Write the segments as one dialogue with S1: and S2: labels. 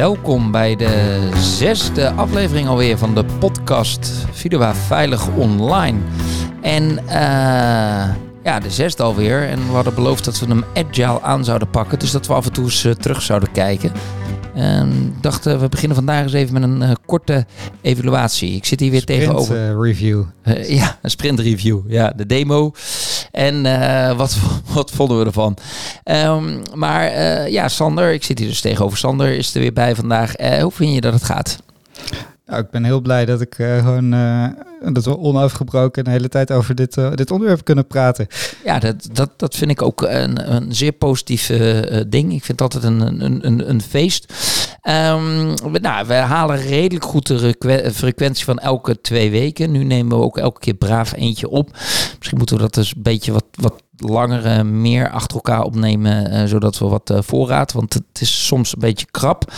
S1: welkom bij de zesde aflevering alweer van de podcast Vidua Veilig Online. En uh, ja, de zesde alweer. En we hadden beloofd dat we hem agile aan zouden pakken. Dus dat we af en toe eens uh, terug zouden kijken. En dachten, we beginnen vandaag eens even met een uh, korte evaluatie. Ik zit hier weer
S2: sprint,
S1: tegenover.
S2: Uh, review.
S1: Ja, een sprint review. Ja, de demo. En wat, wat vonden we ervan? Um, maar ja, Sander, ik zit hier dus tegenover Sander, is er weer bij vandaag. hoe vind je dat het gaat?
S2: Nou, ik ben heel blij dat ik uh, gewoon uh, dat we onafgebroken de hele tijd over dit, uh, dit onderwerp kunnen praten.
S1: Ja, dat, dat, dat vind ik ook een, een zeer positief ding. Ik vind het altijd een, een, een, een feest. Um, we, nou, we halen redelijk goed de frequentie van elke twee weken. Nu nemen we ook elke keer braaf eentje op. Misschien moeten we dat dus een beetje wat, wat langer meer achter elkaar opnemen, uh, zodat we wat uh, voorraad, want het is soms een beetje krap.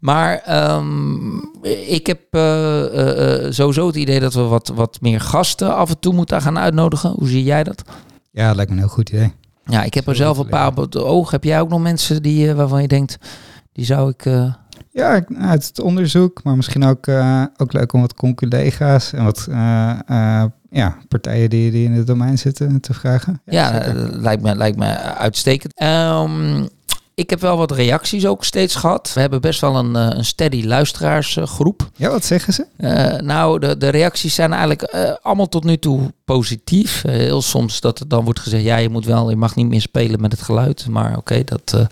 S1: Maar um, ik heb uh, sowieso het idee dat we wat, wat meer gasten af en toe moeten gaan uitnodigen. Hoe zie jij dat?
S2: Ja, dat lijkt me een heel goed idee.
S1: Ja, ik heb er zelf een paar op het oog. Heb jij ook nog mensen die, waarvan je denkt, die zou ik...
S2: Ja, uit het onderzoek, maar misschien ook, uh, ook leuk om wat collega's en wat uh, uh, ja, partijen die, die in het domein zitten te vragen.
S1: Ja, ja lijkt, me, lijkt me uitstekend. Um, ik heb wel wat reacties ook steeds gehad. We hebben best wel een, een steady luisteraarsgroep.
S2: Ja, wat zeggen ze?
S1: Uh, nou, de, de reacties zijn eigenlijk uh, allemaal tot nu toe positief. Uh, heel soms dat er dan wordt gezegd, ja, je moet wel, je mag niet meer spelen met het geluid. Maar oké, okay, dat,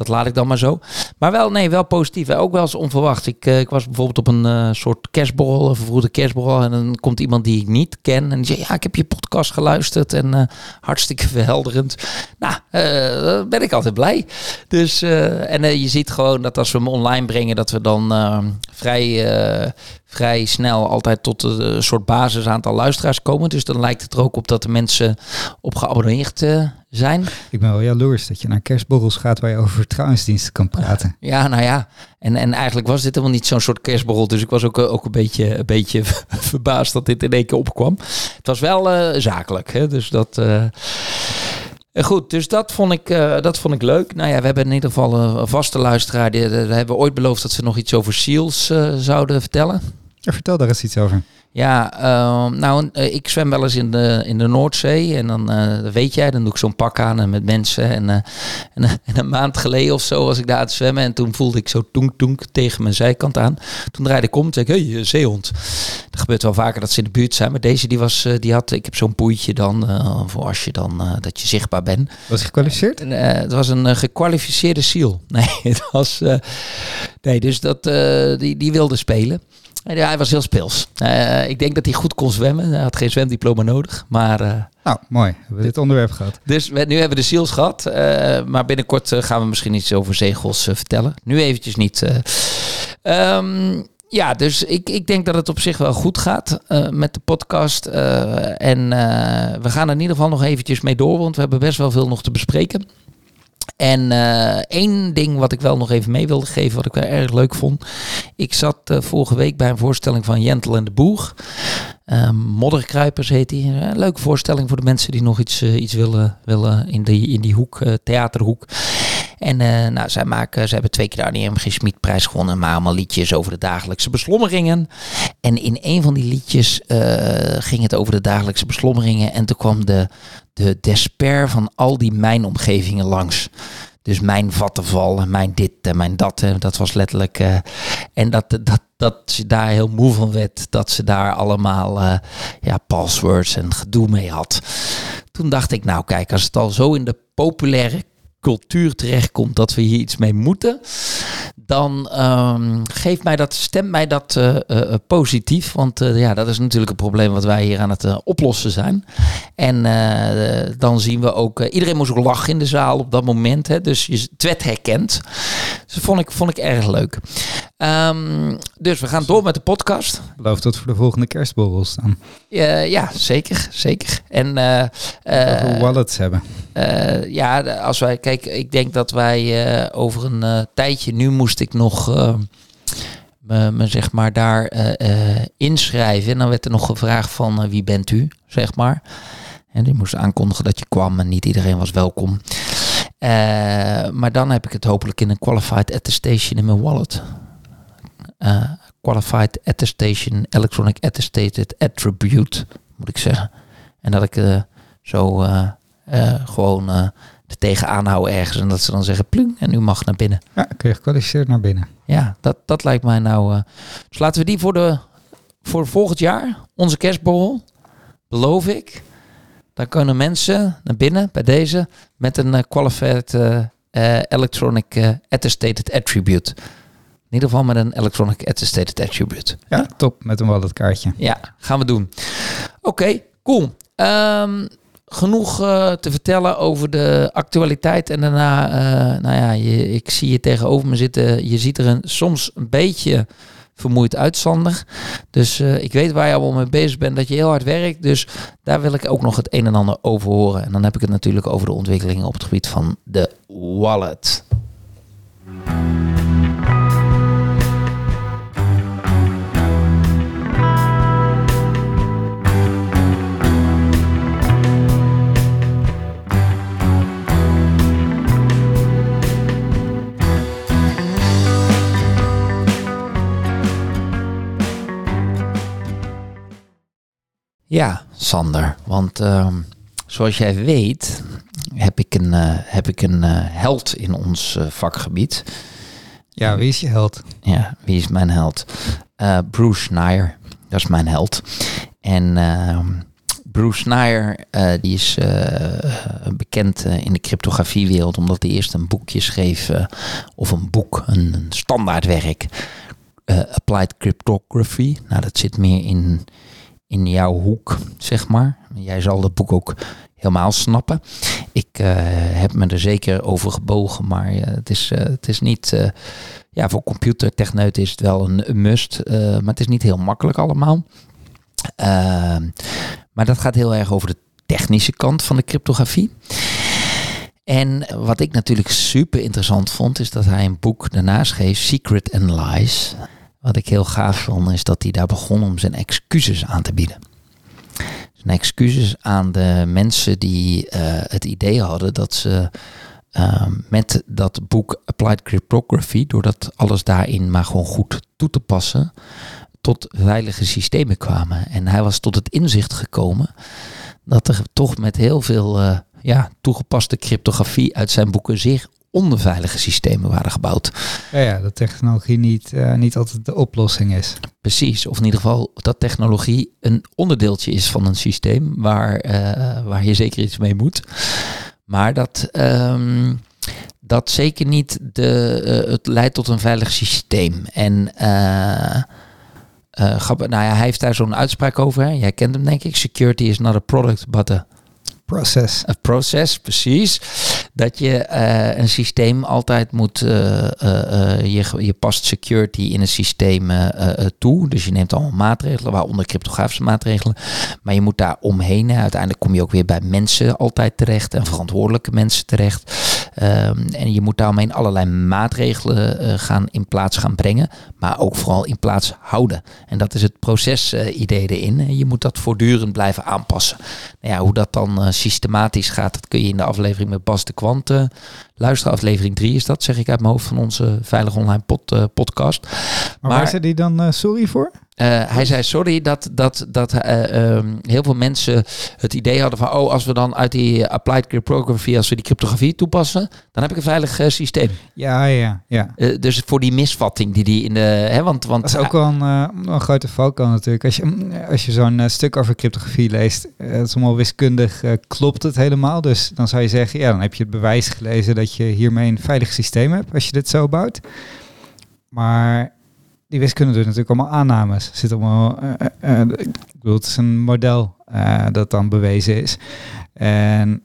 S1: dat laat ik dan maar zo. Maar wel, nee, wel positief. Ook wel eens onverwacht. Ik, ik was bijvoorbeeld op een soort kerstborrel, een vervroegde kerstborrel. En dan komt iemand die ik niet ken. En die zegt, ja, ik heb je podcast geluisterd. En hartstikke verhelderend. Nou, daar ben ik altijd blij. Dus, en je ziet gewoon dat als we hem online brengen, dat we dan vrij, vrij snel altijd tot een soort basisaantal luisteraars komen. Dus dan lijkt het er ook op dat de mensen op geabonneerd zijn.
S2: Ik ben wel jaloers dat je naar kerstborrels gaat waar je over vertrouwensdiensten kan praten.
S1: Ja, nou ja. En, en eigenlijk was dit helemaal niet zo'n soort kerstborrel. Dus ik was ook, ook een, beetje, een beetje verbaasd dat dit in één keer opkwam. Het was wel zakelijk. Hè? Dus dat... Goed, dus dat vond, ik, uh, dat vond ik leuk. Nou ja, we hebben in ieder geval een vaste luisteraar. Die, daar hebben we ooit beloofd dat ze nog iets over SEALs uh, zouden vertellen.
S2: Ja, vertel daar eens iets over.
S1: Ja, uh, nou, ik zwem wel eens in de, in de Noordzee. En dan uh, weet jij, dan doe ik zo'n pak aan en met mensen. En, uh, en, en, een maand geleden of zo was ik daar aan het zwemmen. En toen voelde ik zo toenk toenk tegen mijn zijkant aan. Toen draaide ik om en zei ik, hé, hey, zeehond. Dat gebeurt wel vaker dat ze in de buurt zijn. Maar deze, die, was, die had, ik heb zo'n boeitje dan, voor als je dan, dat je zichtbaar bent.
S2: Was gekwalificeerd?
S1: En, het was een gekwalificeerde seal. Nee, het was, nee dus dat, die, die wilde spelen. Ja, hij was heel speels. Uh, ik denk dat hij goed kon zwemmen. Hij had geen zwemdiploma nodig. Maar, uh,
S2: nou, mooi. We hebben dit onderwerp gehad.
S1: Dus we, nu hebben we de SEALs gehad. Uh, maar binnenkort gaan we misschien iets over zegels vertellen. Nu eventjes niet. Um, ja, dus ik, ik denk dat het op zich wel goed gaat met de podcast. en we gaan er in ieder geval nog eventjes mee door. Want we hebben best wel veel nog te bespreken. En uh, één ding wat ik wel nog even mee wilde geven, wat ik wel erg leuk vond. Ik zat uh, vorige week bij een voorstelling van Jentel en de Boer. Uh, Modderkruipers heet die. Een leuke voorstelling voor de mensen die nog iets, iets willen, willen in, die, in die hoek, theaterhoek. En nou, zij, maken, ze hebben twee keer de Annie M. G. Schmid prijs gewonnen, maar allemaal liedjes over de dagelijkse beslommeringen. En in een van die liedjes ging het over de dagelijkse beslommeringen. En toen kwam de, de despair van al die mijnomgevingen langs. Dus mijn vattenval, mijn dit en mijn dat. Dat was letterlijk. Uh, en dat, dat, dat ze daar heel moe van werd. Dat ze daar allemaal uh, ja, passwords en gedoe mee had. Toen dacht ik, nou kijk, als het al zo in de populaire cultuur terechtkomt dat we hier iets mee moeten, dan um, geeft mij dat, stemt mij dat uh, uh, positief. Want uh, ja, dat is natuurlijk een probleem wat wij hier aan het oplossen zijn. En dan zien we ook, iedereen moest ook lachen in de zaal op dat moment. Hè, dus je het werd herkend. Dus dat vond ik, vond ik erg leuk. Um, dus we gaan door met de podcast.
S2: Beloof dat voor de volgende kerstborrel staan.
S1: ja, zeker, zeker. En
S2: uh, wallets hebben.
S1: ja, als wij, kijk, ik denk dat wij over een tijdje, nu moest ik nog me, me, zeg maar daar inschrijven. En dan werd er nog gevraagd van wie bent u, zeg maar. En die moest aankondigen dat je kwam en niet iedereen was welkom. maar dan heb ik het hopelijk in een qualified attestation in mijn wallet. Qualified attestation, electronic attestated attribute, moet ik zeggen. En dat ik zo gewoon er tegenaan houden ergens. En dat ze dan zeggen, plung, en u mag naar binnen.
S2: Ja, kun je gekwalificeerd naar binnen.
S1: Ja, dat, dat lijkt mij nou... Uh, dus laten we die voor, de, voor volgend jaar, onze kerstborrel, beloof ik. Dan kunnen mensen naar binnen bij deze met een uh, qualified uh, electronic attestated attribute. In ieder geval met een electronic attestated attribute.
S2: Ja, top. Met een walletkaartje.
S1: Ja, gaan we doen. Oké, cool. Um, genoeg uh, te vertellen over de actualiteit. En daarna, uh, nou ja, je, ik zie je tegenover me zitten. Je ziet er een, soms een beetje vermoeid uit, Sander. Dus uh, ik weet waar je allemaal mee bezig bent, dat je heel hard werkt. Dus daar wil ik ook nog het een en ander over horen. En dan heb ik het natuurlijk over de ontwikkelingen op het gebied van de wallet. Ja, Sander. Want uh, zoals jij weet, heb ik een, uh, heb ik een uh, held in ons uh, vakgebied.
S2: Ja, wie is je held?
S1: Ja, wie is mijn held? Bruce Snyder, dat is mijn held. En ehm, Bruce Snyder, die is bekend in de cryptografiewereld omdat hij eerst een boekje schreef, of een boek, een, een standaardwerk, Applied Cryptography. Nou, dat zit meer in in jouw hoek, zeg maar. Jij zal dat boek ook helemaal snappen. Ik uh, heb me er zeker over gebogen, maar uh, het, is, uh, het is niet... ja, voor computertechneuten is het wel een, must, maar het is niet heel makkelijk allemaal. Ehm, maar dat gaat heel erg over de technische kant van de cryptografie. En wat ik natuurlijk super interessant vond, is dat hij een boek daarna schreef, Secret and Lies. Wat ik heel gaaf vond, is dat hij daar begon om zijn excuses aan te bieden. Zijn excuses aan de mensen die uh, het idee hadden dat ze uh, met dat boek Applied Cryptography, doordat alles daarin maar gewoon goed toe te passen, tot veilige systemen kwamen. En hij was tot het inzicht gekomen dat er toch met heel veel uh, ja, toegepaste cryptografie uit zijn boeken zeer onveilige systemen waren gebouwd.
S2: Ja, ja dat technologie niet, uh, niet altijd de oplossing is.
S1: Precies, of in ieder geval dat technologie een onderdeeltje is van een systeem waar, uh, waar je zeker iets mee moet. Maar dat, um, dat zeker niet de, uh, het leidt tot een veilig systeem. En nou ja, hij heeft daar zo'n uitspraak over. Hè? Jij kent hem denk ik. Security is not a product, but a
S2: Process.
S1: Een proces, precies. Dat je uh, een systeem altijd moet, uh, uh, je, je past security in een systeem toe. Dus je neemt allemaal maatregelen, waaronder cryptografische maatregelen. Maar je moet daar omheen. Uiteindelijk kom je ook weer bij mensen altijd terecht en verantwoordelijke mensen terecht. Um, en je moet daaromheen allerlei maatregelen gaan in plaats gaan brengen. Maar ook vooral in plaats houden. En dat is het procesidee erin. Je moet dat voortdurend blijven aanpassen. Nou ja, hoe dat dan systematisch gaat. Dat kun je in de aflevering met Bas de Kwant uh, luisteren. Aflevering 3 is dat, zeg ik uit mijn hoofd van onze Veilig Online pod, uh, podcast.
S2: Maar, maar waar zei hij dan uh, sorry voor?
S1: Uh, hij zei sorry dat, dat, dat um, heel veel mensen het idee hadden van... oh, als we dan uit die applied cryptography, als we die cryptografie toepassen... dan heb ik een veilig systeem.
S2: Ja, ja, ja.
S1: dus voor die misvatting die die in de... Hè, want, want,
S2: dat is ook wel een, een grote valkuil natuurlijk. Als je, als je zo'n stuk over cryptografie leest... het is allemaal wiskundig, klopt het helemaal. Dus dan zou je zeggen, ja, dan heb je het bewijs gelezen... dat je hiermee een veilig systeem hebt als je dit zo bouwt. Maar die wiskunde doet natuurlijk allemaal aannames. Zit allemaal, uh, uh, ik bedoel, het is een model dat dan bewezen is. En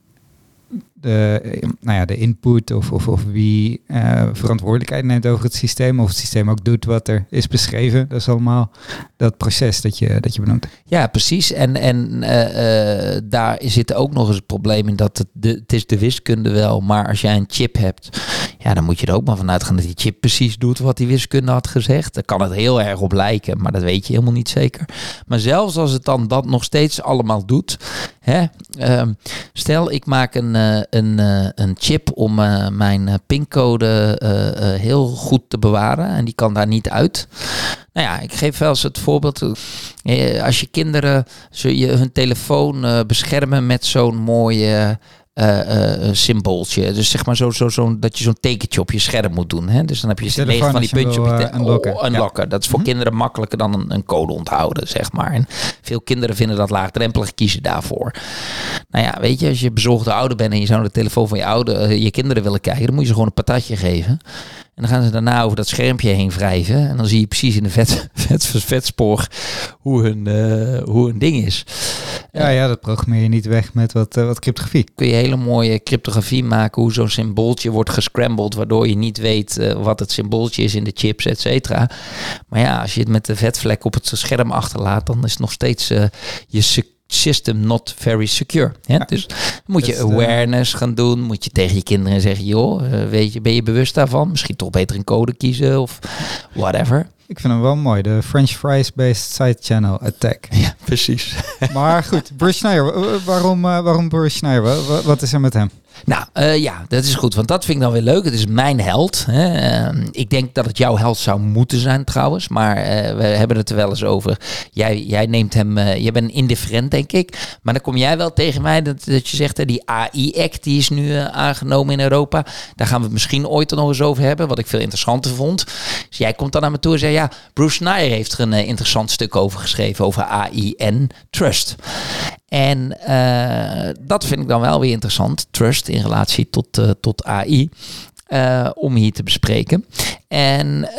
S2: de, nou ja, de input of, of, of wie uh, verantwoordelijkheid neemt over het systeem, of het systeem ook doet wat er is beschreven. Dat is allemaal dat proces dat je, dat je benoemt.
S1: Ja, precies. En, en uh, uh, daar zit ook nog eens het probleem in dat het, de, het is de wiskunde wel, maar als jij een chip hebt, ja, dan moet je er ook maar vanuit gaan dat die chip precies doet wat die wiskunde had gezegd. Daar kan het heel erg op lijken, maar dat weet je helemaal niet zeker. Maar zelfs als het dan dat nog steeds allemaal doet, hè, Stel, ik maak een, uh, een, uh, een chip om uh, mijn pincode heel goed te bewaren en die kan daar niet uit. Nou ja, ik geef wel eens het voorbeeld. Als je kinderen je hun telefoon beschermen met zo'n mooie uh, symbooltje. Dus zeg maar zo, zo, zo, dat je zo'n tekentje op je scherm moet doen. Hè? Dus dan heb je negen van die puntjes op je
S2: unlocken.
S1: Oh, unlocken. Dat is voor mhm. kinderen makkelijker dan een, een, code onthouden, zeg maar. En veel kinderen vinden dat laagdrempelig, kiezen daarvoor. Nou ja, weet je, als je bezorgde ouder bent en je zou de telefoon van je ouder, je kinderen willen kijken, dan moet je ze gewoon een patatje geven. En dan gaan ze daarna over dat schermpje heen wrijven. En dan zie je precies in de vet, vet, vetspoor hoe hun, uh, hoe hun ding is.
S2: Ja, ja, dat programmeer je niet weg met wat, uh, wat cryptografie.
S1: Kun je hele mooie cryptografie maken, hoe zo'n symbooltje wordt gescrambled, waardoor je niet weet uh, wat het symbooltje is in de chips, et cetera. Maar ja, als je het met de vetvlek op het scherm achterlaat, dan is het nog steeds je system not very secure. Hè? Dus moet je awareness gaan doen. Moet je tegen je kinderen zeggen, joh, uh, weet je, ben je bewust daarvan? Misschien toch beter een code kiezen of whatever.
S2: Ik vind hem wel mooi, de French fries-based side channel attack.
S1: Ja, precies.
S2: Maar goed, Bruce Schneider, waarom, uh, waarom Bruce? Wat is er met hem?
S1: Nou uh, ja, dat is goed, want dat vind ik dan weer leuk. Het is mijn held. Hè. Uh, ik denk dat het jouw held zou moeten zijn trouwens, maar uh, we hebben het er wel eens over. Jij, jij neemt hem, uh, jij bent indifferent denk ik, maar dan kom jij wel tegen mij dat, dat je zegt, hè, die AI-act die is nu aangenomen in Europa, daar gaan we het misschien ooit nog eens over hebben, wat ik veel interessanter vond. Dus jij komt dan naar me toe en zegt, ja, Bruce Snyder heeft er een interessant stuk over geschreven, over AI en trust. En uh, dat vind ik dan wel weer interessant, trust in relatie tot, uh, tot AI. Eh, om hier te bespreken. En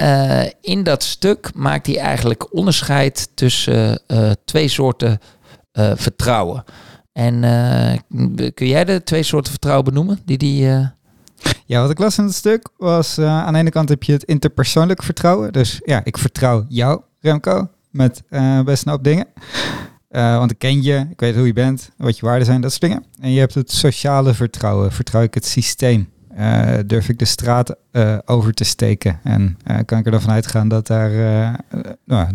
S1: in dat stuk maakt hij eigenlijk onderscheid tussen twee soorten vertrouwen. En kun jij de twee soorten vertrouwen benoemen die die.
S2: Ja, wat ik las in het stuk was aan de ene kant heb je het interpersoonlijk vertrouwen. Dus ja, ik vertrouw jou, Remco, met best een hoop dingen. Uh, want ik ken je, ik weet hoe je bent, wat je waarden zijn, dat soort dingen. En je hebt het sociale vertrouwen. Vertrouw ik het systeem? Uh, durf ik de straat uh, over te steken? En uh, kan ik er dan vanuit gaan dat, daar, nou,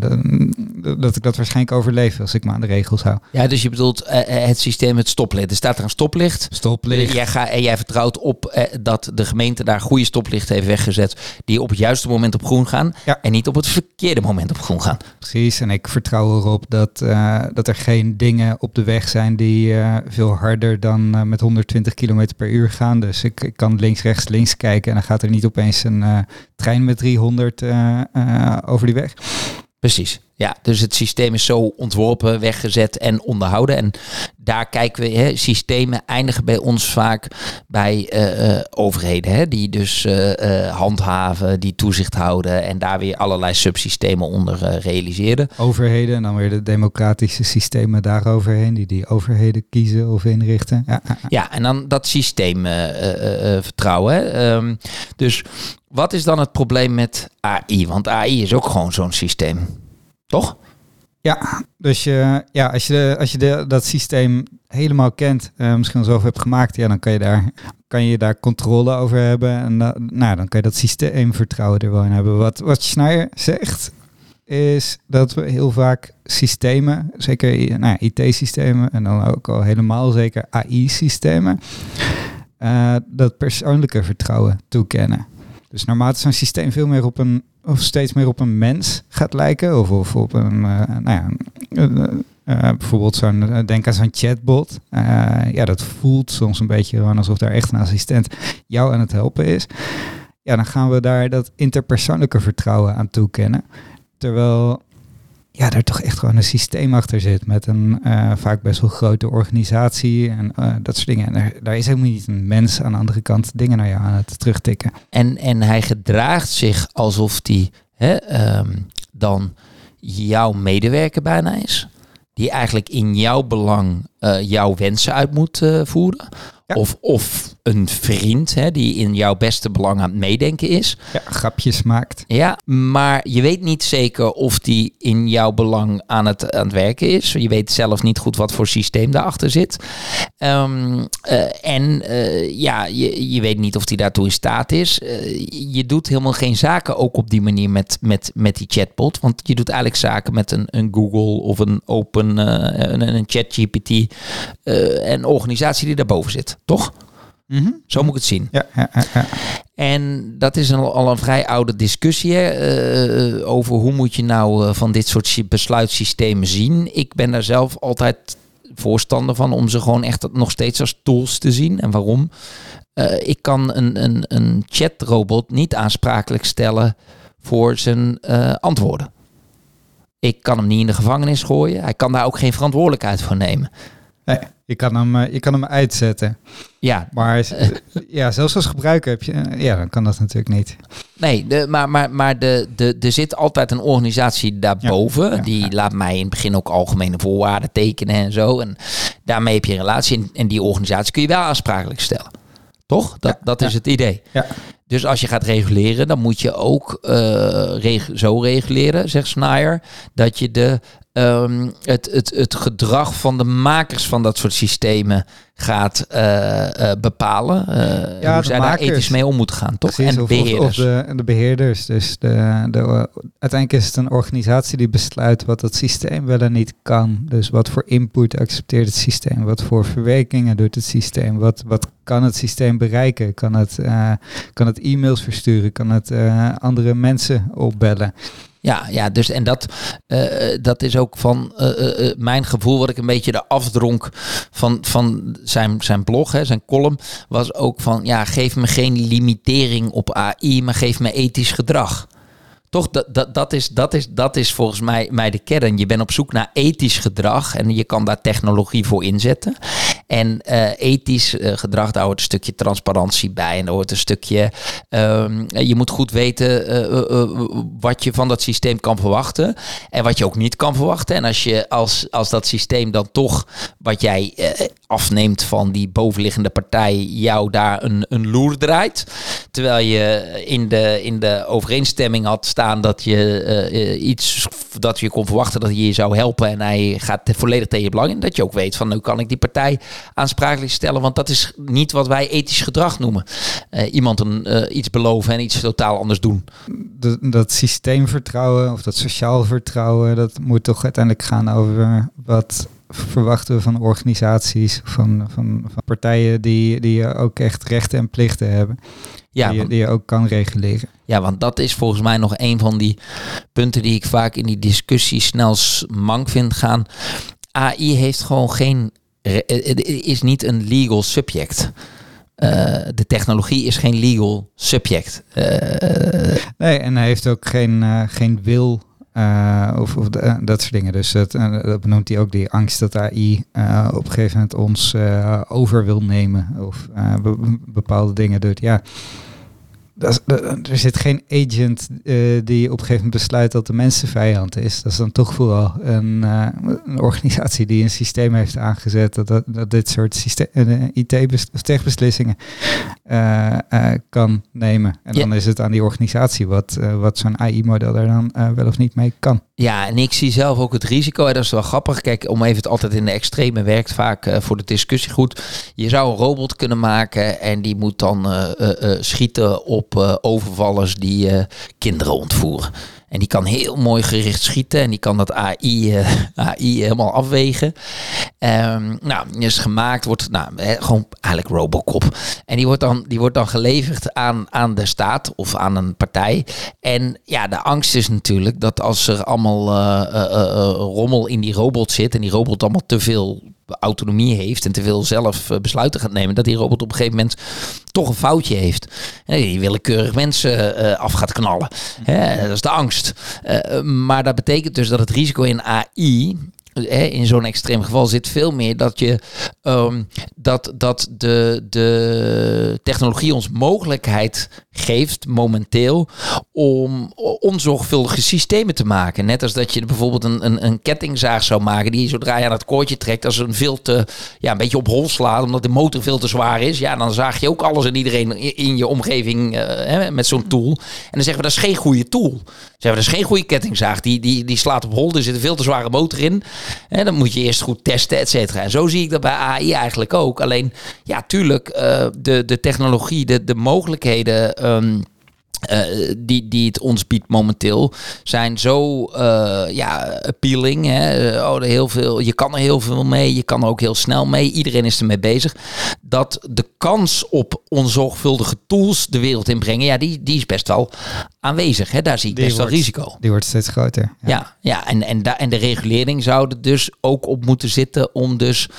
S2: dat ik dat waarschijnlijk overleef als ik me aan de regels hou?
S1: Ja, dus je bedoelt het systeem het stoplicht. Er staat er een stoplicht.
S2: Stoplicht.
S1: Jij ga, en jij vertrouwt op dat de gemeente daar goede stoplichten heeft weggezet die op het juiste moment op groen gaan ja. en niet op het verkeerde moment op groen gaan.
S2: Precies, en ik vertrouw erop dat, dat er geen dingen op de weg zijn die veel harder dan met 120 km per uur gaan. Dus ik, ik kan links, rechts, links kijken en dan gaat er niet opeens een uh, trein met 300 uh, uh, over die weg.
S1: Precies. Ja, dus het systeem is zo ontworpen, weggezet en onderhouden. En daar kijken we, hè, systemen eindigen bij ons vaak bij uh, uh, overheden, hè, die dus uh, handhaven, die toezicht houden en daar weer allerlei subsystemen onder realiseren.
S2: Overheden en dan weer de democratische systemen daaroverheen, die die overheden kiezen of inrichten.
S1: Ja, ja en dan dat systeem vertrouwen. Um, dus wat is dan het probleem met AI? Want AI is ook gewoon zo'n systeem. Toch?
S2: Ja, dus je, ja, als je, als je de, dat systeem helemaal kent, uh, misschien zelf hebt gemaakt, ja, dan kan je daar, kan je daar controle over hebben. En nou, dan kan je dat systeem vertrouwen er wel in hebben. Wat, wat Schneider zegt, is dat we heel vaak systemen, zeker nou, IT-systemen en dan ook al helemaal zeker AI-systemen, uh, dat persoonlijke vertrouwen toekennen. Dus naarmate zo'n systeem veel meer op een, of steeds meer op een mens gaat lijken, of, of op een, uh, nou ja, uh, bijvoorbeeld zo'n, denk aan zo'n chatbot. ja, dat voelt soms een beetje alsof daar echt een assistent jou aan het helpen is. Ja, dan gaan we daar dat interpersoonlijke vertrouwen aan toekennen. Terwijl ja, daar toch echt gewoon een systeem achter zit met een uh, vaak best wel grote organisatie en uh, dat soort dingen. En daar, is helemaal niet een mens aan de andere kant dingen naar jou aan het terugtikken.
S1: En, en hij gedraagt zich alsof hij um, dan jouw medewerker bijna is. Die eigenlijk in jouw belang uh, jouw wensen uit moet voeren. Of, of een vriend hè, die in jouw beste belang aan het meedenken is.
S2: Ja, grapjes maakt.
S1: Ja, maar je weet niet zeker of die in jouw belang aan het, aan het werken is. Je weet zelf niet goed wat voor systeem daarachter zit. Ehm, eh, en uh, ja, je, je weet niet of die daartoe in staat is. Uh, je doet helemaal geen zaken ook op die manier met, met, met die chatbot. Want je doet eigenlijk zaken met een, een Google of een Open, een, een ChatGPT. en organisatie die daarboven zit, toch?
S2: Mm -hmm.
S1: Zo moet ik het zien.
S2: Ja, ja, ja.
S1: En dat is een, al een vrij oude discussie hè, uh, over hoe moet je nou uh, van dit soort besluitsystemen zien. Ik ben daar zelf altijd voorstander van om ze gewoon echt nog steeds als tools te zien. En waarom? Uh, ik kan een, een, een chatrobot niet aansprakelijk stellen voor zijn antwoorden. Ik kan hem niet in de gevangenis gooien. Hij kan daar ook geen verantwoordelijkheid voor nemen.
S2: Nee, je kan hem, je kan hem uitzetten.
S1: Ja.
S2: Maar ja, zelfs als gebruiker heb je, ja, dan kan dat natuurlijk niet.
S1: Nee, de, maar, maar, maar de, de, er zit altijd een organisatie daarboven. Ja, ja, die ja. laat mij in het begin ook algemene voorwaarden tekenen en zo. En daarmee heb je een relatie. En, en die organisatie kun je wel aansprakelijk stellen. Toch? Dat, dat is het idee.
S2: Ja.
S1: Dus als je gaat reguleren, dan moet je ook reg zo reguleren, zegt Snyder, dat je de, um, het, het, het gedrag van de makers van dat soort systemen gaat uh, uh, bepalen.
S2: ja,
S1: hoe zij
S2: makers.
S1: daar ethisch mee om moeten gaan, toch?
S2: Precies,
S1: en beheerders.
S2: Of, de, de beheerders. Dus de, de, uiteindelijk is het een organisatie die besluit wat het systeem wel en niet kan. Dus wat voor input accepteert het systeem? Wat voor verwerkingen doet het systeem? Wat, wat kan het systeem bereiken? Kan het, kan het e-mails versturen? Kan het andere mensen opbellen?
S1: Ja, ja, dus en dat, uh, dat is ook van uh, uh, mijn gevoel, wat ik een beetje de afdronk van, van zijn, zijn blog, hè, zijn column, was ook van ja, geef me geen limitering op AI, maar geef me ethisch gedrag. Toch, dat, dat, is, dat, is, dat is volgens mij, mij de kern. Je bent op zoek naar ethisch gedrag en je kan daar technologie voor inzetten. En uh, ethisch uh, gedrag, daar hoort een stukje transparantie bij. En daar hoort een stukje. Um, je moet goed weten uh, wat je van dat systeem kan verwachten. En wat je ook niet kan verwachten. En als, je, als, als dat systeem dan toch wat jij afneemt van die bovenliggende partij, jou daar een, een loer draait. Terwijl je in de, in de overeenstemming had staan dat je iets dat je kon verwachten dat hij je zou helpen. En hij gaat volledig tegen je belang in. Dat je ook weet van nu kan ik die partij aansprakelijk stellen. Want dat is niet wat wij ethisch gedrag noemen. Uh, iemand een, iets beloven en iets totaal anders doen.
S2: Dat systeemvertrouwen of dat sociaal vertrouwen, dat moet toch uiteindelijk gaan over wat verwachten we van organisaties, van, van, van partijen die, die ook echt rechten en plichten hebben.
S1: Ja,
S2: die,
S1: want,
S2: die je ook kan reguleren.
S1: ja, want dat is volgens mij nog een van die punten die ik vaak in die discussie snel mank vind gaan. AI heeft gewoon geen is niet een legal subject. Uh, de technologie is geen legal subject. Uh,
S2: nee, en hij heeft ook geen, uh, geen wil uh, of, of de, dat soort dingen. Dus dat, dat benoemt hij ook, die angst dat AI op een gegeven moment ons over wil nemen. Of be bepaalde dingen doet. Ja, dat, dat, er zit geen agent uh, die op een gegeven moment besluit dat de mensenvijand is. Dat is dan toch vooral een, uh, een organisatie die een systeem heeft aangezet dat, dat, dat dit soort uh, IT-techbeslissingen kan nemen. En ja. dan is het aan die organisatie wat, wat zo'n AI-model daar dan wel of niet mee kan.
S1: Ja, en ik zie zelf ook het risico, en dat is wel grappig. Kijk, om even het altijd in de extreme werkt vaak voor de discussie goed. Je zou een robot kunnen maken en die moet dan schieten op uh, overvallers die uh, kinderen ontvoeren. En die kan heel mooi gericht schieten en die kan dat AI, uh, AI helemaal afwegen. Um, nou, is gemaakt, wordt nou, gewoon eigenlijk Robocop. En die wordt dan, die wordt dan geleverd aan, aan de staat of aan een partij. En ja, de angst is natuurlijk dat als er allemaal rommel in die robot zit en die robot allemaal te veel autonomie heeft en te veel zelf besluiten gaat nemen, dat die robot op een gegeven moment toch een foutje heeft. Die willekeurig mensen uh, af gaat knallen. Dat is de angst. Uh, maar dat betekent dus dat het risico in AI in zo'n extreem geval zit veel meer dat je um, dat, dat de, de technologie ons mogelijkheid geeft momenteel om onzorgvuldige systemen te maken. Net als dat je bijvoorbeeld een, een, een kettingzaag zou maken die zodra je aan het koordje trekt als een veel te ja, een beetje op hol slaat omdat de motor veel te zwaar is. Ja, dan zaag je ook alles en iedereen in je omgeving uh, met zo'n tool. En dan zeggen we dat is geen goede tool. We dat is geen goede kettingzaag. Die, die, die slaat op hol, er zit een veel te zware motor in. En dan moet je eerst goed testen, et cetera. En zo zie ik dat bij AI eigenlijk ook. Alleen, ja, tuurlijk, uh, de, de technologie, de, de mogelijkheden. Um, uh, die, die het ons biedt momenteel zijn zo uh, ja, appealing. Hè? Oh, heel veel, je kan er heel veel mee, je kan er ook heel snel mee. Iedereen is ermee bezig. Dat de kans op onzorgvuldige tools de wereld inbrengen, ja, die, die is best wel aanwezig. Hè? Daar zie ik best wel risico.
S2: Die wordt steeds groter.
S1: Ja, ja, ja en, en, da en de regulering zou er dus ook op moeten zitten om dus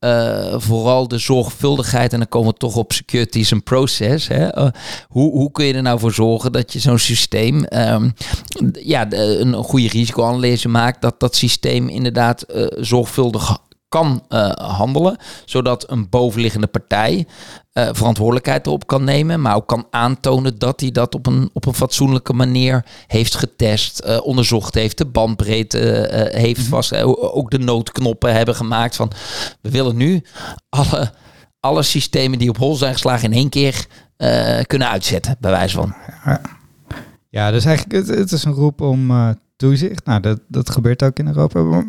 S1: uh, vooral de zorgvuldigheid, en dan komen we toch op security and process. Hè? hoe, hoe kun je er nou voor zorgen? Zorgen dat je zo'n systeem, um, ja, een goede risicoanalyse maakt, dat dat systeem inderdaad uh, zorgvuldig kan uh, handelen, zodat een bovenliggende partij uh, verantwoordelijkheid erop kan nemen, maar ook kan aantonen dat hij dat op een, op een fatsoenlijke manier heeft getest, uh, onderzocht heeft, de bandbreedte heeft mm -hmm. vast, ook de noodknoppen hebben gemaakt van we willen nu alle, alle systemen die op hol zijn geslagen in één keer uh, kunnen uitzetten, bij wijze van.
S2: Ja, dus eigenlijk, het, het is een roep om uh, toezicht. Nou, dat, dat gebeurt ook in Europa.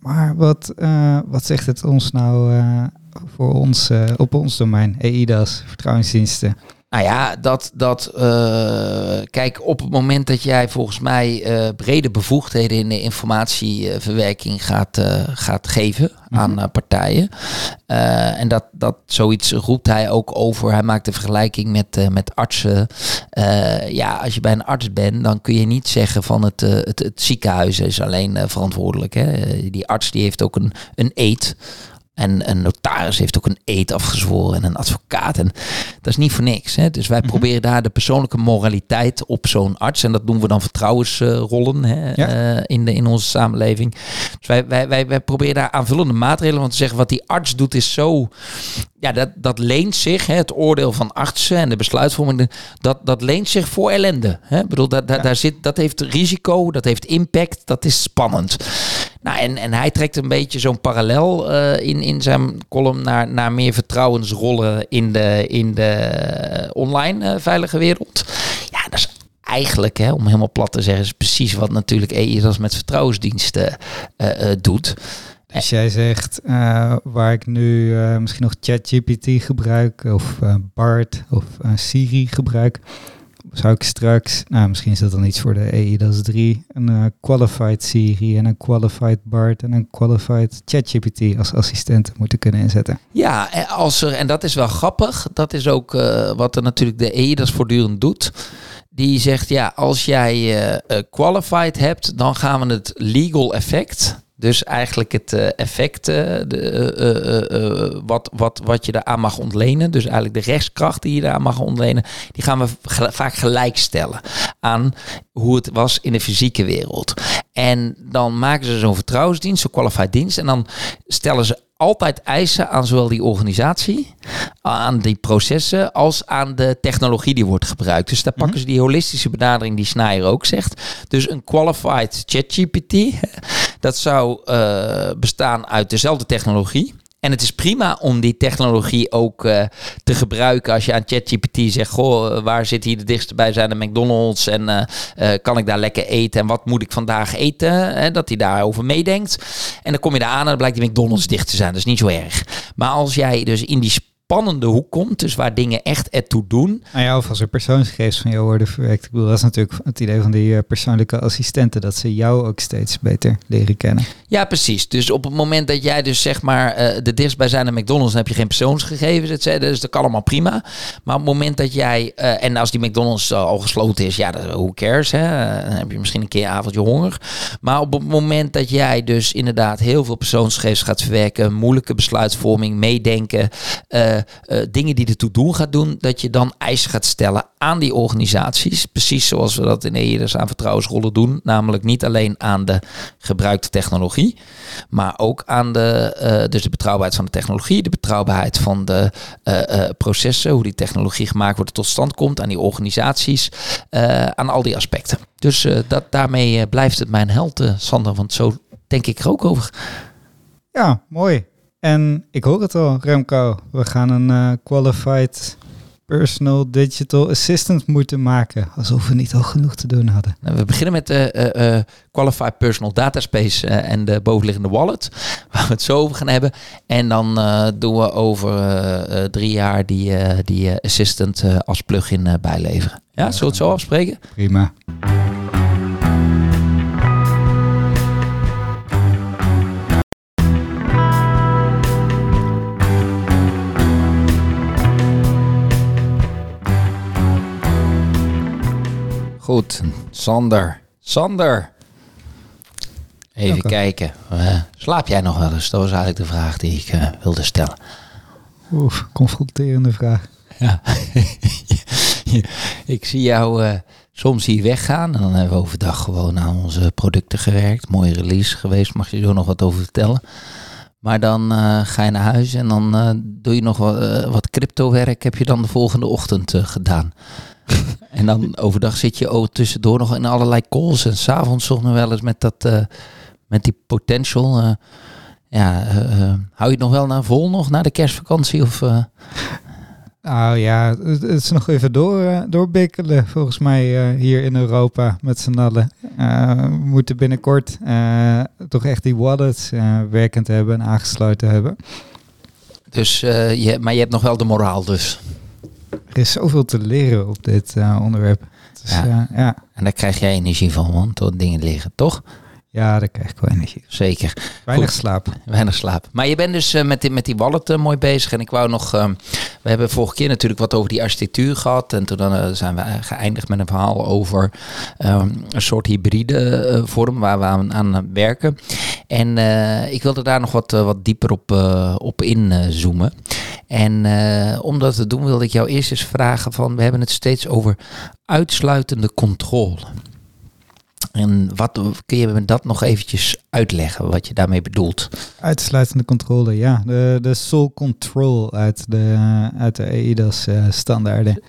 S2: Maar wat, uh, wat zegt het ons nou voor ons, op ons domein? EIDAS, vertrouwensdiensten.
S1: Nou ja, dat, dat uh, kijk, op het moment dat jij volgens mij uh, brede bevoegdheden in de informatieverwerking gaat, uh, gaat geven mm -hmm. aan partijen. en dat, dat zoiets roept hij ook over. Hij maakt de vergelijking met, met artsen. ja, als je bij een arts bent, dan kun je niet zeggen van het, het, het ziekenhuis is alleen verantwoordelijk. Hè? Die arts die heeft ook een, een eet en een notaris heeft ook een eed afgezworen en een advocaat. En dat is niet voor niks. Hè? Dus wij mhm. proberen daar de persoonlijke moraliteit op zo'n arts. En dat doen we dan vertrouwensrollen hè, uh, in, de, in onze samenleving. Dus wij, wij, wij, wij proberen daar aanvullende maatregelen. Want te zeggen wat die arts doet is zo ja, dat, dat leent zich, hè, het oordeel van artsen en de besluitvorming, dat, dat leent zich voor ellende. Hè? Ik bedoel, dat, dat, daar zit, dat heeft risico, dat heeft impact, dat is spannend. Nou, en, en hij trekt een beetje zo'n parallel uh, in, in zijn column naar, naar meer vertrouwensrollen in de, in de online uh, veilige wereld. Ja, dat is eigenlijk, hè, om helemaal plat te zeggen, is precies wat natuurlijk EIS met vertrouwensdiensten doet.
S2: Dus jij zegt, waar ik nu misschien nog ChatGPT gebruik, of BART, of Siri gebruik, zou ik straks, nou misschien is dat dan iets voor de EI, dat is drie, een qualified Siri en een qualified BART en een qualified ChatGPT als assistent moeten kunnen inzetten.
S1: Ja, als er, en dat is wel grappig, dat is ook wat er natuurlijk de EI dat voortdurend doet. Die zegt ja, als jij qualified hebt, dan gaan we het legal effect dus eigenlijk het uh, effect, uh, de, uh, wat, wat, wat je eraan mag ontlenen, dus eigenlijk de rechtskracht die je eraan mag ontlenen, die gaan we vaak gelijkstellen aan hoe het was in de fysieke wereld. En dan maken ze zo'n vertrouwensdienst, zo'n qualified dienst, en dan stellen ze altijd eisen aan zowel die organisatie, aan die processen, als aan de technologie die wordt gebruikt. Dus daar mhm. pakken ze die holistische benadering die Snijer ook zegt. Dus een qualified ChatGPT, dat zou uh, bestaan uit dezelfde technologie. En het is prima om die technologie ook uh, te gebruiken als je aan ChatGPT zegt: Goh, waar zit hier de dichtste bij zijn McDonald's? En uh, uh, kan ik daar lekker eten? En wat moet ik vandaag eten? Dat hij daarover meedenkt. En dan kom je daar aan en dan blijkt die McDonald's dicht te zijn. Dat is niet zo erg. Maar als jij dus in die spannende hoek komt. Dus waar dingen echt ertoe doen.
S2: Nou ja, of als er persoonsgegevens van jou worden verwerkt. Ik bedoel, dat is natuurlijk het idee van die uh, persoonlijke assistenten. Dat ze jou ook steeds beter leren kennen.
S1: Ja, precies. Dus op het moment dat jij dus zeg maar uh, de dichtstbijzijnde McDonald's... dan heb je geen persoonsgegevens, et cetera. Dus dat kan allemaal prima. Maar op het moment dat jij... Uh, en als die McDonald's al gesloten is, ja, who cares, hè? Dan heb je misschien een keer avondje honger. Maar op het moment dat jij dus inderdaad heel veel persoonsgegevens gaat verwerken... moeilijke besluitvorming, meedenken... Uh, uh, dingen die ertoe doen gaat doen, dat je dan eisen gaat stellen aan die organisaties. Precies zoals we dat in EIDES aan vertrouwensrollen doen. Namelijk niet alleen aan de gebruikte technologie, maar ook aan de, uh, dus de betrouwbaarheid van de technologie, de betrouwbaarheid van de processen, hoe die technologie gemaakt wordt, tot stand komt, aan die organisaties, aan al die aspecten. Dus dat, daarmee blijft het mijn held, Sander, want zo denk ik er ook over.
S2: Ja, mooi. En ik hoor het al, Remco. We gaan een uh, qualified personal digital assistant moeten maken. Alsof we niet al genoeg te doen hadden.
S1: Nou, we beginnen met de uh, uh, qualified personal dataspace en de bovenliggende wallet. Waar we het zo over gaan hebben. En dan doen we over drie jaar die, die assistant als plugin bijleveren. Ja, zullen we het zo afspreken?
S2: Prima.
S1: Goed, Sander. Sander. Even kijken. Uh, slaap jij nog wel eens? Dat was eigenlijk de vraag die ik uh, wilde stellen.
S2: Oeh, confronterende vraag. Ja.
S1: ik zie jou uh, soms hier weggaan. En dan hebben we overdag gewoon aan onze producten gewerkt. Mooie release geweest. Mag je zo nog wat over vertellen? Maar dan ga je naar huis en dan doe je nog wat, wat crypto werk. Heb je dan de volgende ochtend gedaan? en dan overdag zit je ook tussendoor nog in allerlei calls. En s'avonds nog wel eens met, dat, uh, met die potential. Uh, ja, uh, hou je het nog wel naar vol nog na de kerstvakantie? Of,
S2: Nou ja, het, is nog even door, doorbikkelen volgens mij hier in Europa met z'n allen. we moeten binnenkort toch echt die wallets werkend hebben en aangesloten hebben.
S1: Dus, je, maar je hebt nog wel de moraal dus.
S2: Er is zoveel te leren op dit uh, onderwerp.
S1: Dus, ja. Uh, ja. En daar krijg jij energie van, want tot dingen liggen, toch?
S2: Ja, daar krijg ik wel energie.
S1: Zeker.
S2: Weinig slaap.
S1: Weinig slaap. Maar je bent dus uh, met, die, met die wallet mooi bezig. En ik wou nog... we hebben vorige keer natuurlijk wat over die architectuur gehad. En toen dan, zijn we geëindigd met een verhaal over een soort hybride vorm waar we aan, aan werken. En ik wilde daar nog wat, wat dieper op, op inzoomen. En uh, om dat te doen wilde ik jou eerst eens vragen van, we hebben het steeds over uitsluitende controle. En wat kun je me dat nog eventjes uitleggen, wat je daarmee bedoelt?
S2: Uitsluitende controle, ja. De, de sole control uit de, uit de EIDAS uh, standaarden.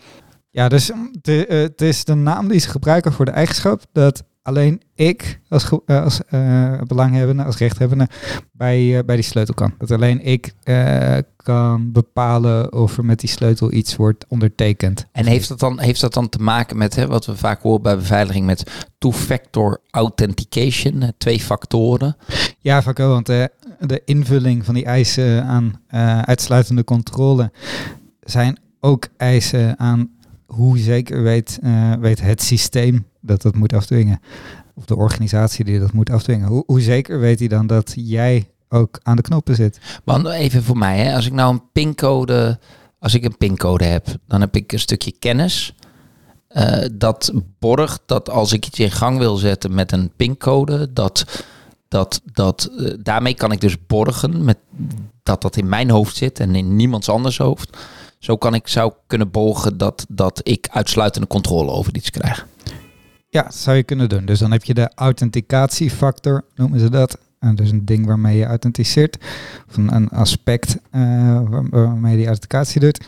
S2: Ja, dus de, uh, het is de naam die ze gebruiken voor de eigenschap dat alleen ik als, uh, als uh, belanghebbende, als rechthebbende, bij, uh, bij die sleutel kan. Dat alleen ik kan bepalen of er met die sleutel iets wordt ondertekend.
S1: En heeft dat dan, heeft dat dan te maken met hè, wat we vaak horen bij beveiliging met two-factor authentication, twee factoren?
S2: Ja, vaak wel, want de invulling van die eisen aan uitsluitende controle zijn ook eisen aan hoe zeker weet, weet het systeem dat dat moet afdwingen. Of de organisatie die dat moet afdwingen. Hoe, hoe zeker weet hij dan dat jij ook aan de knoppen zit?
S1: Want even voor mij, hè, als ik nou een pincode, als ik een pincode heb, dan heb ik een stukje kennis. Uh, dat borgt dat als ik iets in gang wil zetten met een pincode, dat, dat, dat uh, daarmee kan ik dus borgen met dat dat in mijn hoofd zit en in niemands anders hoofd. Zo kan ik zou kunnen borgen dat, dat ik uitsluitende controle over iets krijg.
S2: Ja, dat zou je kunnen doen. Dus dan heb je de authenticatiefactor, noemen ze dat. En dus een ding waarmee je authenticeert. Of een, aspect uh, waarmee je die authenticatie doet.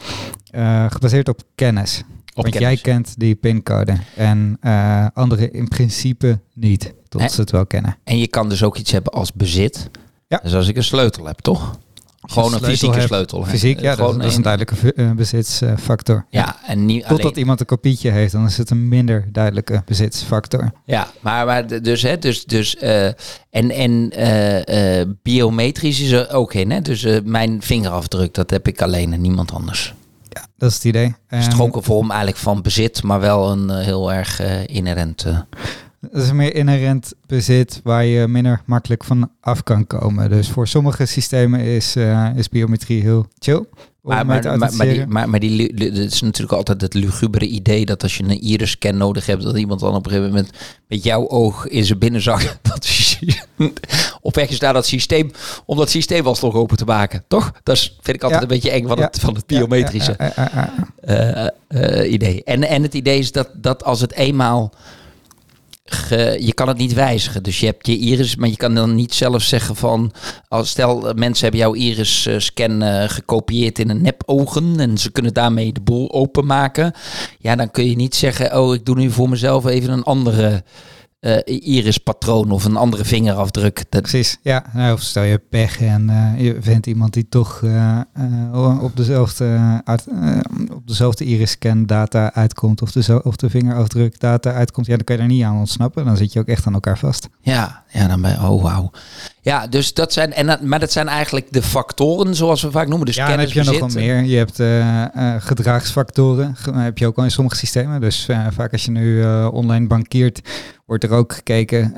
S2: Uh, gebaseerd op kennis. Op Want jij kent die pincode. En uh, anderen in principe niet. Tot ze het wel kennen.
S1: En je kan dus ook iets hebben als bezit. Ja. Dus als ik een sleutel heb, toch? Gewoon een fysieke sleutel.
S2: Fysiek, ja, Gewoon dat, is een duidelijke uh, bezitsfactor.
S1: Ja, en niet
S2: Totdat alleen... iemand een kopietje heeft, dan is het een minder duidelijke bezitsfactor.
S1: Ja, maar, maar dus, hè, dus, dus uh, en, en uh, biometrisch is er ook in, hè? Dus mijn vingerafdruk, dat heb ik alleen en niemand anders.
S2: Ja, dat is het idee.
S1: Het is toch ook een vorm eigenlijk van bezit, maar wel een heel erg inherent...
S2: Dat is een meer inherent bezit waar je minder makkelijk van af kan komen. Dus voor sommige systemen is, uh, is biometrie heel chill.
S1: Maar, maar, maar, maar, die, maar, maar die, het is natuurlijk altijd het lugubere idee dat als je een iris-scan nodig hebt, dat iemand dan op een gegeven moment met jouw oog in zijn binnenzak dat op weg is naar dat systeem, om dat systeem alsnog open te maken. Toch? Dat is, vind ik altijd een beetje eng van, het, van het biometrische uh, uh, idee. En, en het idee is dat, dat als het eenmaal je kan het niet wijzigen. Dus je hebt je iris, maar je kan dan niet zelf zeggen van... Als stel, mensen hebben jouw iris-scan uh, gekopieerd in een nep-ogen... en ze kunnen daarmee de boel openmaken. Ja, dan kun je niet zeggen... oh, ik doe nu voor mezelf even een andere uh, iris-patroon of een andere vingerafdruk.
S2: Dat... Precies, ja. Nou, of stel je pech en uh, je vindt iemand die toch uh, op, dezelfde, op dezelfde iris-scan data uitkomt of de, of de vingerafdruk data uitkomt. Ja, dan kan je er niet aan ontsnappen. Dan zit je ook echt aan elkaar vast.
S1: Ja, ja dan ben je, oh wauw. Ja, dus dat zijn, en maar dat zijn eigenlijk de factoren zoals we vaak noemen. Dus
S2: ja, dan heb je nog wel meer. Je hebt uh, gedragsfactoren, heb je ook al in sommige systemen. Dus uh, vaak als je nu online bankiert, wordt er ook gekeken,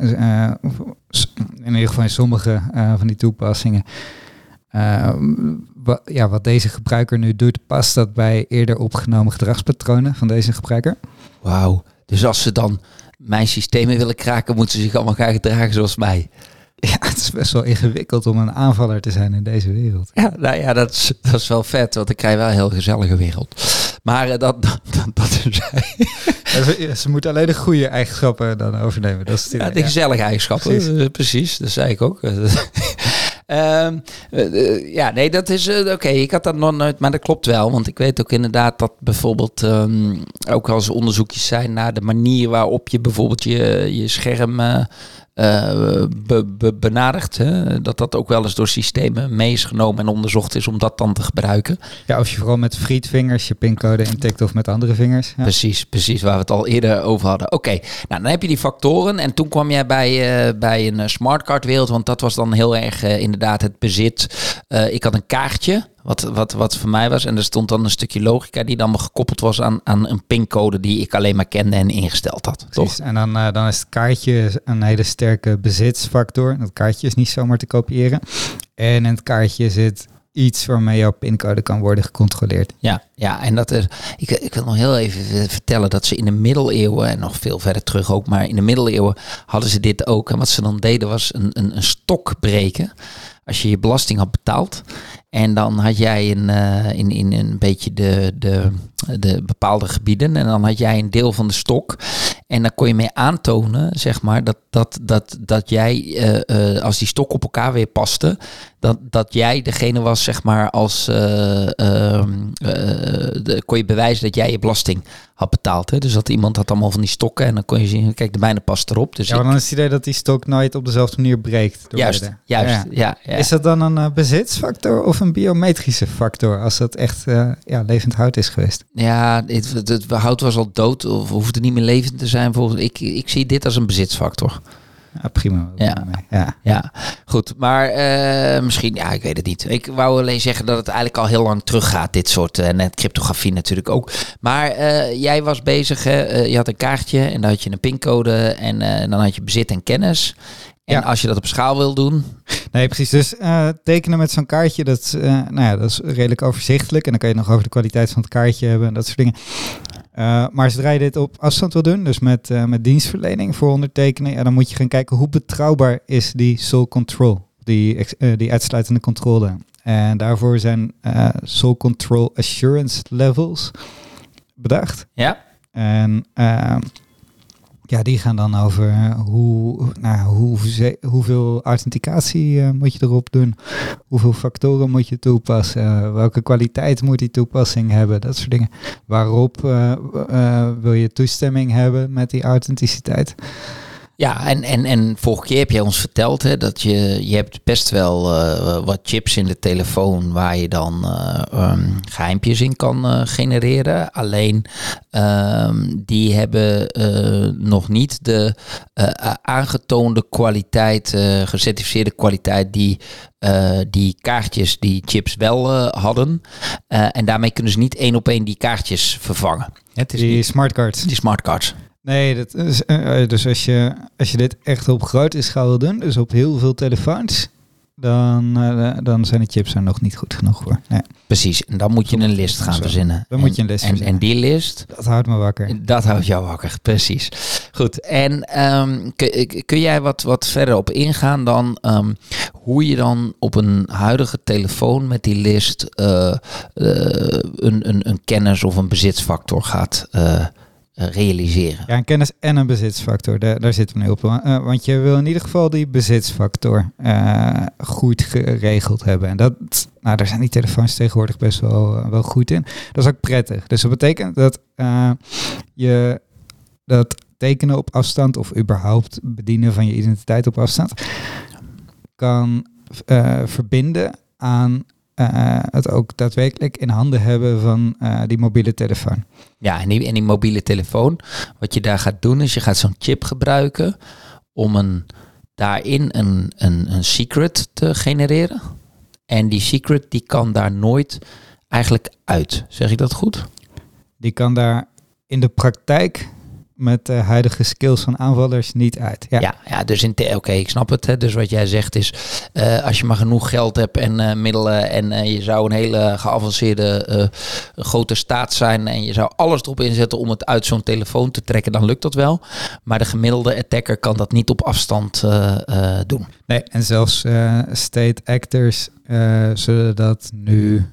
S2: in ieder geval in sommige van die toepassingen, wat, ja, wat deze gebruiker nu doet, past dat bij eerder opgenomen gedragspatronen van deze gebruiker?
S1: Wauw, dus als ze dan mijn systemen willen kraken, moeten ze zich allemaal gaan gedragen zoals mij.
S2: Ja, het is best wel ingewikkeld om een aanvaller te zijn in deze wereld.
S1: Ja, nou ja, dat is, dat is wel vet, want ik krijg wel een heel gezellige wereld. Maar uh, dat, dat, dat is
S2: ze, moeten alleen de goede eigenschappen dan overnemen. Dat is
S1: ja, de gezellige eigenschappen, precies. Uh, precies, dat zei ik ook. Uh, ja, nee, dat is oké. Ik had dat nog nooit, maar dat klopt wel. Want ik weet ook inderdaad dat bijvoorbeeld um, ook als onderzoekjes zijn naar de manier waarop je bijvoorbeeld je, je scherm uh, be, benaderd. Hè? Dat dat ook wel eens door systemen mee is genomen en onderzocht is om dat dan te gebruiken.
S2: Ja, of je vooral met friedvingers je pincode intikt of met andere vingers.
S1: Ja. Precies, precies, waar we het al eerder over hadden. Oké, nou dan heb je die factoren en toen kwam jij bij, uh, bij een smartcard wereld, want dat was dan heel erg uh, inderdaad het bezit. ik had een kaartje wat, wat, wat voor mij was. En er stond dan een stukje logica die dan gekoppeld was aan, aan een pincode die ik alleen maar kende en ingesteld had. Precies.
S2: Toch? En dan, uh, dan is het kaartje een hele sterke bezitsfactor. Dat kaartje is niet zomaar te kopiëren. En in het kaartje zit iets waarmee jouw pincode kan worden gecontroleerd.
S1: Ja, ja en dat is. Ik, ik wil nog heel even vertellen dat ze in de middeleeuwen, en nog veel verder terug ook, maar in de middeleeuwen hadden ze dit ook. En wat ze dan deden was een, een, een stok breken. Als je je belasting had betaald. En dan had jij een, uh, in, in een beetje de, de, de bepaalde gebieden. En dan had jij een deel van de stok. En dan kon je mee aantonen, zeg maar, dat, dat, dat, dat jij, uh, uh, als die stok op elkaar weer paste, dat, dat jij degene was, zeg maar, als ehm, de, kon je bewijzen dat jij je belasting had betaald. Hè? Dus dat iemand had allemaal van die stokken en dan kon je zien, kijk, de mijne past erop. Dus
S2: ja, maar dan is het idee dat die stok nooit op dezelfde manier breekt.
S1: Juist, juist, ja. ja.
S2: Is dat dan een bezitsfactor of een biometrische factor als dat echt ja, levend hout is geweest?
S1: Ja, het, het, het hout was al dood of hoefde niet meer levend te zijn. Volgens, ik, ik zie dit als een bezitsfactor.
S2: Ja, prima.
S1: Ja, ja. ja. goed. Maar uh, misschien, ja, ik weet het niet. Ik wou alleen zeggen dat het eigenlijk al heel lang teruggaat, dit soort, uh, net cryptografie natuurlijk ook. Maar uh, jij was bezig, hè? je had een kaartje en dan had je een pincode en dan had je bezit en kennis. En ja. als je dat op schaal wil doen.
S2: Nee, precies. Dus uh, tekenen met zo'n kaartje, dat, uh, nou ja, dat is redelijk overzichtelijk. En dan kan je nog over de kwaliteit van het kaartje hebben en dat soort dingen. Uh, maar zodra je dit op afstand wil doen, dus met, met dienstverlening voor ondertekenen, ja, dan moet je gaan kijken hoe betrouwbaar is die sole control, die, die uitsluitende controle. En daarvoor zijn sole control assurance levels bedacht.
S1: Ja.
S2: En ja, die gaan dan over eh, hoe, nou, hoe, hoeveel authenticatie uh, moet je erop doen, hoeveel factoren moet je toepassen, welke kwaliteit moet die toepassing hebben, dat soort dingen. Waarop wil je toestemming hebben met die authenticiteit.
S1: Ja, en, en, en vorige keer heb je ons verteld hè, dat je, je hebt best wel uh, wat chips in de telefoon waar je dan uh, um, geheimpjes in kan uh, genereren. Alleen um, die hebben nog niet de aangetoonde kwaliteit, gecertificeerde kwaliteit die die kaartjes, die chips wel hadden. en daarmee kunnen ze niet één op één die kaartjes vervangen.
S2: Het is die smartcards.
S1: Die smartcards.
S2: Nee, dat is, uh, dus als je, als je dit echt op grote schaal wil doen, dus op heel veel telefoons, dan, uh, dan zijn de chips er nog niet goed genoeg voor. Nee.
S1: Precies, en dan moet je een list gaan verzinnen.
S2: Dan
S1: en,
S2: moet je een list
S1: en,
S2: verzinnen.
S1: en die list,
S2: Dat houdt me wakker.
S1: dat houdt jou wakker, precies. Goed, en um, kun, kun, jij wat, wat verder op ingaan dan um, hoe je dan op een huidige telefoon met die list uh, uh, een, een, een kennis of een bezitsfactor gaat uh, realiseren?
S2: Ja, een kennis en een bezitsfactor, daar, daar zitten we nu op. Uh, want je wil in ieder geval die bezitsfactor uh, goed geregeld hebben. En dat, nou, daar zijn die telefoons tegenwoordig best wel, wel goed in. Dat is ook prettig. Dus dat betekent dat je dat tekenen op afstand of überhaupt bedienen van je identiteit op afstand kan verbinden aan uh, het ook daadwerkelijk in handen hebben van uh, die mobiele telefoon.
S1: Ja, en die, en die mobiele telefoon, wat je daar gaat doen is je gaat zo'n chip gebruiken om een, daarin een, een, een secret te genereren. En die secret die kan daar nooit eigenlijk uit. Zeg ik dat goed?
S2: Die kan daar in de praktijk met de huidige skills van aanvallers niet uit.
S1: Ja, ja, ja dus in oké, okay, ik snap het. Hè. Dus wat jij zegt is, uh, als je maar genoeg geld hebt en uh, middelen en uh, je zou een hele geavanceerde grote staat zijn en je zou alles erop inzetten om het uit zo'n telefoon te trekken, dan lukt dat wel. Maar de gemiddelde attacker kan dat niet op afstand doen.
S2: Nee, en zelfs state actors zullen dat nu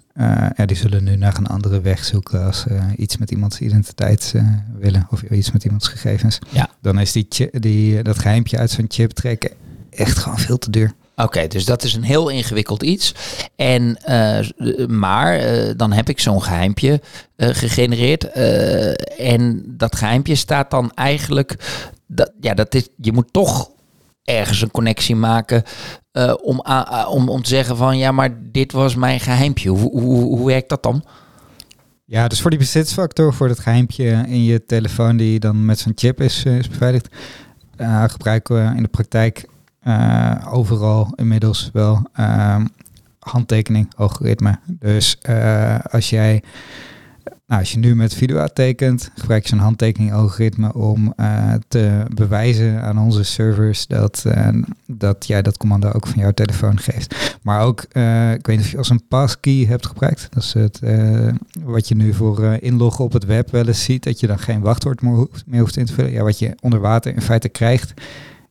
S2: ja, die zullen nu naar een andere weg zoeken als ze uh, iets met iemands identiteit uh, willen of iets met iemands gegevens.
S1: Ja.
S2: Dan is die, die, dat geheimpje uit zo'n chip trekken echt gewoon veel te duur.
S1: Oké, okay, dus dat is een heel ingewikkeld iets. En, maar dan heb ik zo'n geheimpje gegenereerd. en dat geheimpje staat dan eigenlijk. Dat, ja, dat is, je moet toch ergens een connectie maken uh, om, om, om te zeggen van ja, maar dit was mijn geheimpje. Hoe, hoe, hoe werkt dat dan?
S2: Ja, dus voor die bezitsfactor, voor dat geheimpje in je telefoon die dan met zo'n chip is, uh, is beveiligd, uh, gebruiken we in de praktijk overal inmiddels wel uh, handtekening, algoritme. Dus als jij nou, als je nu met Vidua tekent, gebruik je zo'n handtekening algoritme om uh, te bewijzen aan onze servers dat, uh, dat jij dat commando ook van jouw telefoon geeft. Maar ook, uh, ik weet niet of je als een passkey hebt gebruikt. Dat is het, wat je nu voor inloggen op het web wel eens ziet, dat je dan geen wachtwoord meer hoeft, meer hoeft in te vullen. Ja, wat je onder water in feite krijgt,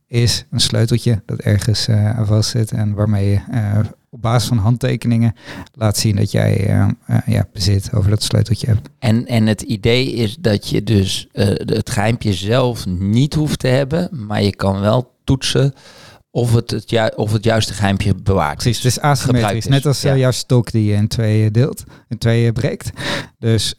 S2: is een sleuteltje dat ergens aan vast zit en waarmee je op basis van handtekeningen laat zien dat jij uh, uh, ja, bezit over dat sleuteltje hebt.
S1: En, en het idee is dat je dus uh, het geheimpje zelf niet hoeft te hebben, maar je kan wel toetsen of het, het, ju of het juiste geheimpje bewaard
S2: Precies, het is asymmetrisch. Net als ja. jouw stok die je in tweeën deelt, in tweeën breekt. Dus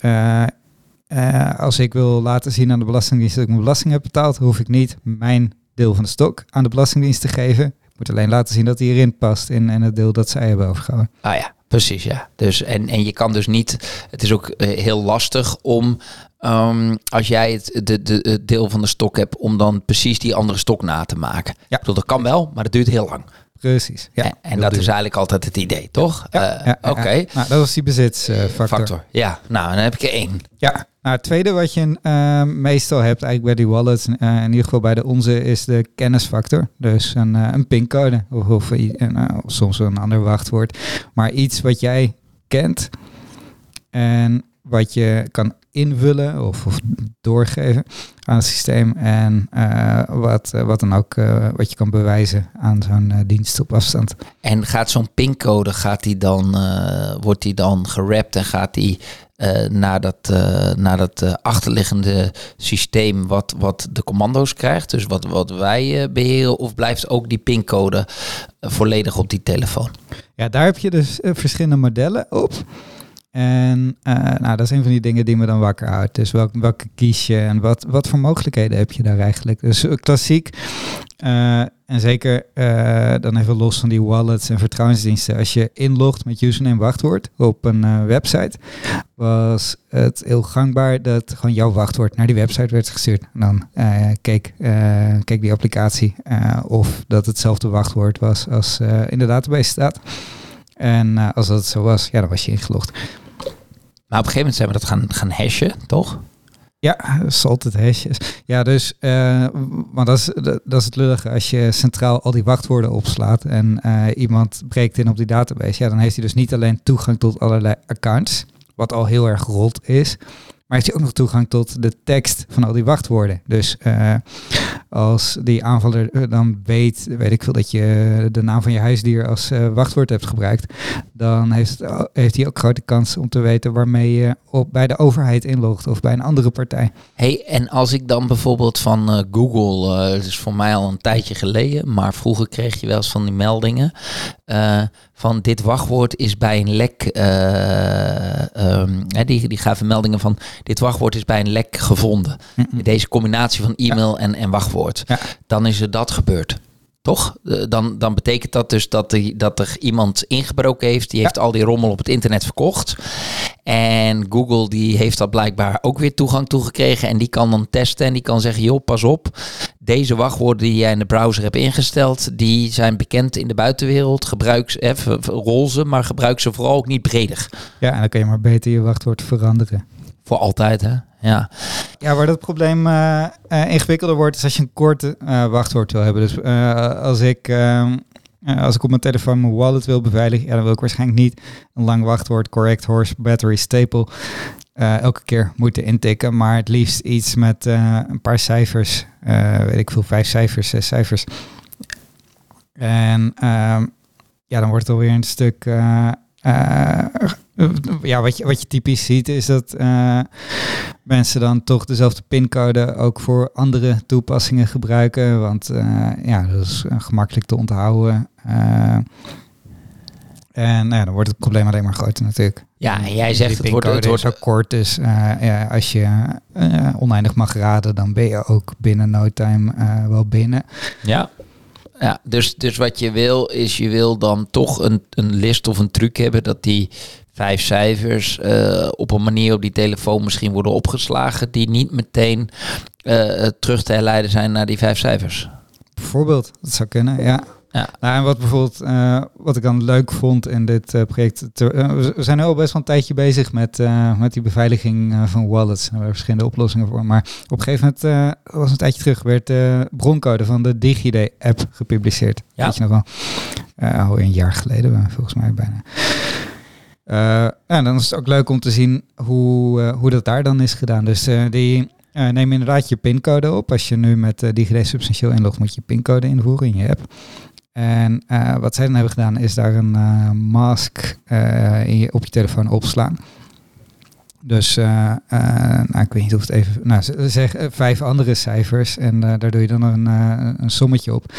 S2: als ik wil laten zien aan de Belastingdienst dat ik mijn belasting heb betaald, hoef ik niet mijn deel van de stok aan de Belastingdienst te geven moet alleen laten zien dat hij erin past in, in het deel dat zij hebben overgehouden.
S1: Ah ja, precies ja. Dus, en, en je kan dus niet, het is ook uh, heel lastig om, um, als jij het, de, de, het deel van de stok hebt, om dan precies die andere stok na te maken.
S2: Ja.
S1: Ik bedoel, dat kan wel, maar dat duurt heel lang.
S2: Precies. Ja,
S1: en en dat duur. is eigenlijk altijd het idee, toch?
S2: Ja,
S1: uh,
S2: ja,
S1: Oké. Okay.
S2: Nou, dat was die bezitsfactor.
S1: Factor. Ja, nou, dan heb ik er één.
S2: Ja, nou, het tweede wat je uh, meestal hebt eigenlijk bij die wallets, uh, in ieder geval bij de onze, is de kennisfactor. Dus een, een pincode of, of, of, soms een ander wachtwoord. Maar iets wat jij kent en wat je kan invullen of, of doorgeven aan het systeem. En uh, wat, uh, wat dan ook uh, wat je kan bewijzen aan zo'n dienst op afstand.
S1: En gaat zo'n pincode, gaat die dan, wordt die dan gerapt en gaat die naar dat, naar dat achterliggende systeem wat, wat de commando's krijgt. Dus wat, wat wij beheren. Of blijft ook die pincode volledig op die telefoon?
S2: Ja, daar heb je dus verschillende modellen op. En nou, dat is een van die dingen die me dan wakker houdt. Dus welke, welke kies je en wat, wat voor mogelijkheden heb je daar eigenlijk? Dus klassiek. en zeker dan even los van die wallets en vertrouwensdiensten. Als je inlogt met username wachtwoord op een website, was het heel gangbaar dat gewoon jouw wachtwoord naar die website werd gestuurd. En dan keek, keek die applicatie of dat hetzelfde wachtwoord was als in de database staat. En als dat zo was, ja, dan was je ingelogd.
S1: Maar op een gegeven moment zijn we dat gaan, gaan hashen, toch?
S2: Ja, salted hashes. Ja, dus, uh, maar dat is, dat is het lullige. Als je centraal al die wachtwoorden opslaat en uh, iemand breekt in op die database, ja, dan heeft hij dus niet alleen toegang tot allerlei accounts, wat al heel erg rot is, maar heeft hij ook nog toegang tot de tekst van al die wachtwoorden. Dus uh, als die aanvaller eh, dan weet, weet ik veel, dat je de naam van je huisdier als uh, wachtwoord hebt gebruikt, dan heeft, het, heeft hij ook grote kans om te weten waarmee je op, bij de overheid inlogt of bij een andere partij.
S1: Hey, en als ik dan bijvoorbeeld van Google, uh, dus voor mij al een tijdje geleden, maar vroeger kreeg je wel eens van die meldingen van dit wachtwoord is bij een lek, um, die, die gaven meldingen van dit wachtwoord is bij een lek gevonden. Mm -mm. Deze combinatie van e-mail ja. en, en wachtwoord. Ja. Dan is er dat gebeurd. Toch? Dan, dan betekent dat dus dat er, dat er iemand ingebroken heeft. Die heeft ja. al die rommel op het internet verkocht. En Google die heeft dat blijkbaar ook weer toegang toegekregen. En die kan dan testen en die kan zeggen, joh, pas op. Deze wachtwoorden die jij in de browser hebt ingesteld, die zijn bekend in de buitenwereld. Gebruik ze, eh, rol ze, maar gebruik ze vooral ook niet breder.
S2: Ja, en dan kun je maar beter je wachtwoord veranderen.
S1: Voor altijd, hè? Ja.
S2: Ja, waar dat probleem uh, uh, ingewikkelder wordt, is als je een korte uh, wachtwoord wil hebben. Dus als ik ehm, als ik op mijn telefoon mijn wallet wil beveiligen, ja, dan wil ik waarschijnlijk niet een lang wachtwoord, correct horse, battery, staple, elke keer moeten intikken. Maar het liefst iets met een paar cijfers, weet ik veel, vijf cijfers, zes cijfers. En ehm, ja, dan wordt het alweer een stuk ja, wat je, wat je typisch ziet is dat uh, mensen dan toch dezelfde pincode ook voor andere toepassingen gebruiken. Want uh, ja, dat is gemakkelijk te onthouden. en nou ja, dan wordt het probleem alleen maar groter natuurlijk.
S1: Ja, en jij zegt het wordt, het wordt
S2: zo kort. Dus ja, als je oneindig mag raden, dan ben je ook binnen no time wel binnen.
S1: Ja. Ja, dus, dus wat je wil is, je wil dan toch een, een list of een truc hebben dat die vijf cijfers uh, op een manier op die telefoon misschien worden opgeslagen die niet meteen uh, terug te herleiden zijn naar die vijf cijfers.
S2: Bijvoorbeeld, dat zou kunnen, ja. Ja. Nou, en wat bijvoorbeeld, uh, wat ik dan leuk vond in dit uh, project, te, uh, we zijn nu al best wel een tijdje bezig met, met die beveiliging van wallets. Er hebben verschillende oplossingen voor. Maar op een gegeven moment, was een tijdje terug, werd de broncode van de DigiD-app gepubliceerd. Ja. Weet je nog wel? al een jaar geleden, volgens mij bijna. en dan is het ook leuk om te zien hoe, hoe dat daar dan is gedaan. Dus die neem inderdaad je pincode op. Als je nu met DigiD substantieel inlogt, moet je pincode invoeren in je app. En uh, wat zij dan hebben gedaan is daar een uh, mask uh, in je, op je telefoon opslaan. Dus nou, ik weet niet of het even. Nou, zeg vijf andere cijfers en daar doe je dan een, een sommetje op.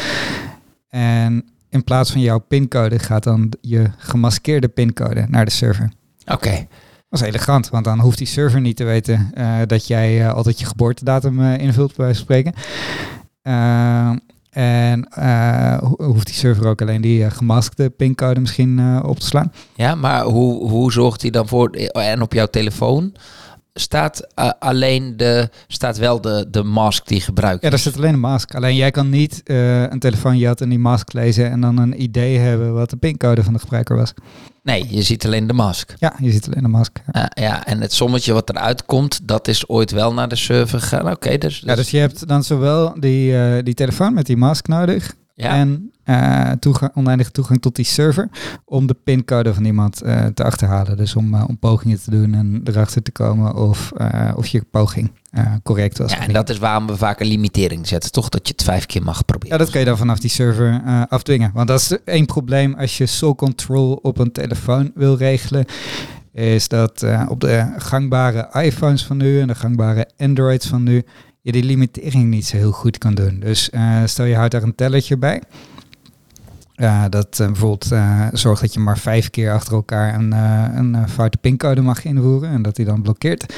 S2: En in plaats van jouw pincode gaat dan je gemaskeerde pincode naar de server.
S1: Oké. Okay.
S2: Dat is elegant, want dan hoeft die server niet te weten dat jij altijd je geboortedatum invult, bij wijze van spreken. En uh, hoeft die server ook alleen die uh, gemaskte pincode misschien uh, op te slaan.
S1: Ja, maar hoe, hoe zorgt hij dan voor... En op jouw telefoon staat alleen de... Staat wel de, de mask die gebruikt
S2: Ja, daar zit alleen een mask. Alleen jij kan niet een telefoon jatten en die mask lezen... en dan een idee hebben wat de pincode van de gebruiker was.
S1: Nee, je ziet alleen de mask.
S2: Ja, je ziet alleen de mask.
S1: Ja, uh, ja en het sommetje wat eruit komt, dat is ooit wel naar de server gegaan. Oké, okay, dus, dus,
S2: Ja, dus je hebt dan zowel die, uh, die telefoon met die mask nodig... Ja. En uh, toegang, oneindige toegang tot die server om de pincode van iemand uh, te achterhalen. Dus om, uh, om pogingen te doen en erachter te komen of, of je poging correct was.
S1: Ja, en dat is waarom we vaak een limitering zetten, toch? Dat je het vijf keer mag proberen.
S2: Ja, dat kun je dan vanaf die server afdwingen. Want dat is één probleem als je soul control op een telefoon wil regelen is dat op de gangbare iPhones van nu en de gangbare Androids van nu je die limitering niet zo heel goed kan doen. Dus uh, stel je houdt daar een tellertje bij. Dat uh, bijvoorbeeld zorgt dat je maar vijf keer achter elkaar een, een foute pincode mag invoeren en dat hij dan blokkeert.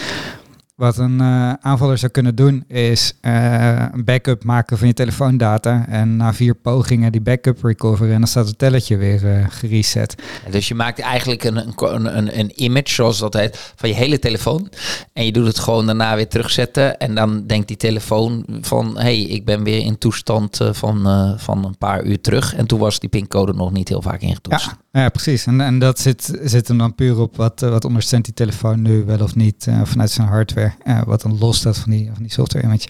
S2: Wat een uh, aanvaller zou kunnen doen is uh, een backup maken van je telefoondata en na vier pogingen die backup recoveren en dan staat het telletje weer uh, gereset.
S1: dus je maakt eigenlijk een, een, een, een image, zoals dat heet, van je hele telefoon en je doet het gewoon daarna weer terugzetten en dan denkt die telefoon van, hé, hey, ik ben weer in toestand van, van een paar uur terug en toen was die pincode nog niet heel vaak ingetoetst.
S2: Ja. Ja, precies. En, en dat zit, zit hem dan puur op wat, wat ondersteunt die telefoon nu wel of niet vanuit zijn hardware. wat dan los staat van die, van die software image.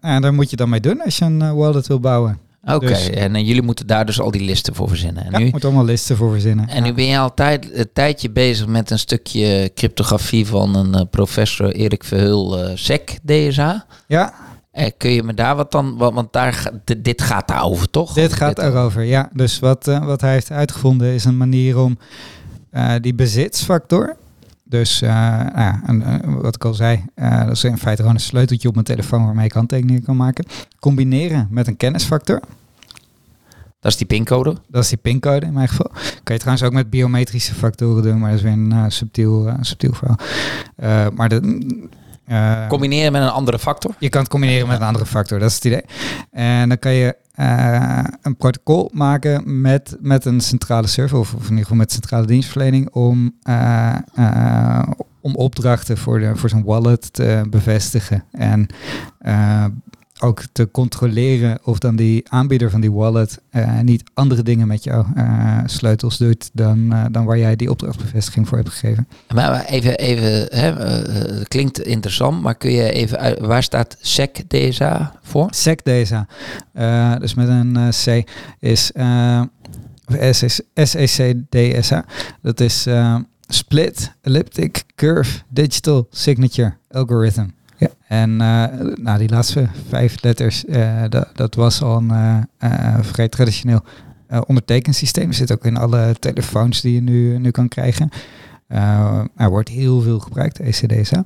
S2: en daar moet je dan mee doen als je een wallet wil bouwen.
S1: Oké, dus- en, jullie moeten daar dus al die listen voor verzinnen. En
S2: ja,
S1: nu,
S2: moet allemaal listen voor verzinnen.
S1: En nu ben je altijd een tijdje bezig met een stukje cryptografie van een professor Erik Verheul, uh, SEC DSA.
S2: Ja.
S1: Uh, kun je me daar wat dan, want daar, dit gaat daarover toch?
S2: Dit gaat dit daarover, ja. Dus wat, wat hij heeft uitgevonden is een manier om die bezitsfactor, dus uh, nou ja, wat ik al zei, uh, dat is in feite gewoon een sleuteltje op mijn telefoon waarmee ik handtekeningen kan maken. Combineren met een kennisfactor.
S1: Dat is die pincode?
S2: Dat is die pincode in mijn geval. Kan je trouwens ook met biometrische factoren doen, maar dat is weer een subtiel, subtiel verhaal. maar de,
S1: combineren met een andere factor?
S2: Je kan het combineren met een andere factor, dat is het idee. En dan kan je uh, een protocol maken met, met een centrale server, of, of in ieder geval met centrale dienstverlening, om, uh, uh, om opdrachten voor, de, voor zo'n wallet te bevestigen. En ook te controleren of dan die aanbieder van die wallet uh, niet andere dingen met jouw uh, sleutels doet dan, uh, dan waar jij die opdrachtbevestiging voor hebt gegeven.
S1: Maar even, even hè, klinkt interessant, maar kun je even uit, waar staat SEC DSA voor?
S2: SEC DSA, dus met een C is SEC DSA. Dat is Split Elliptic Curve Digital Signature Algorithm. Ja. En uh, nou, die laatste vijf letters, uh, dat, was al een uh, vrij traditioneel ondertekensysteem. Zit ook in alle telefoons die je nu, nu kan krijgen. er wordt heel veel gebruikt, ECDSA.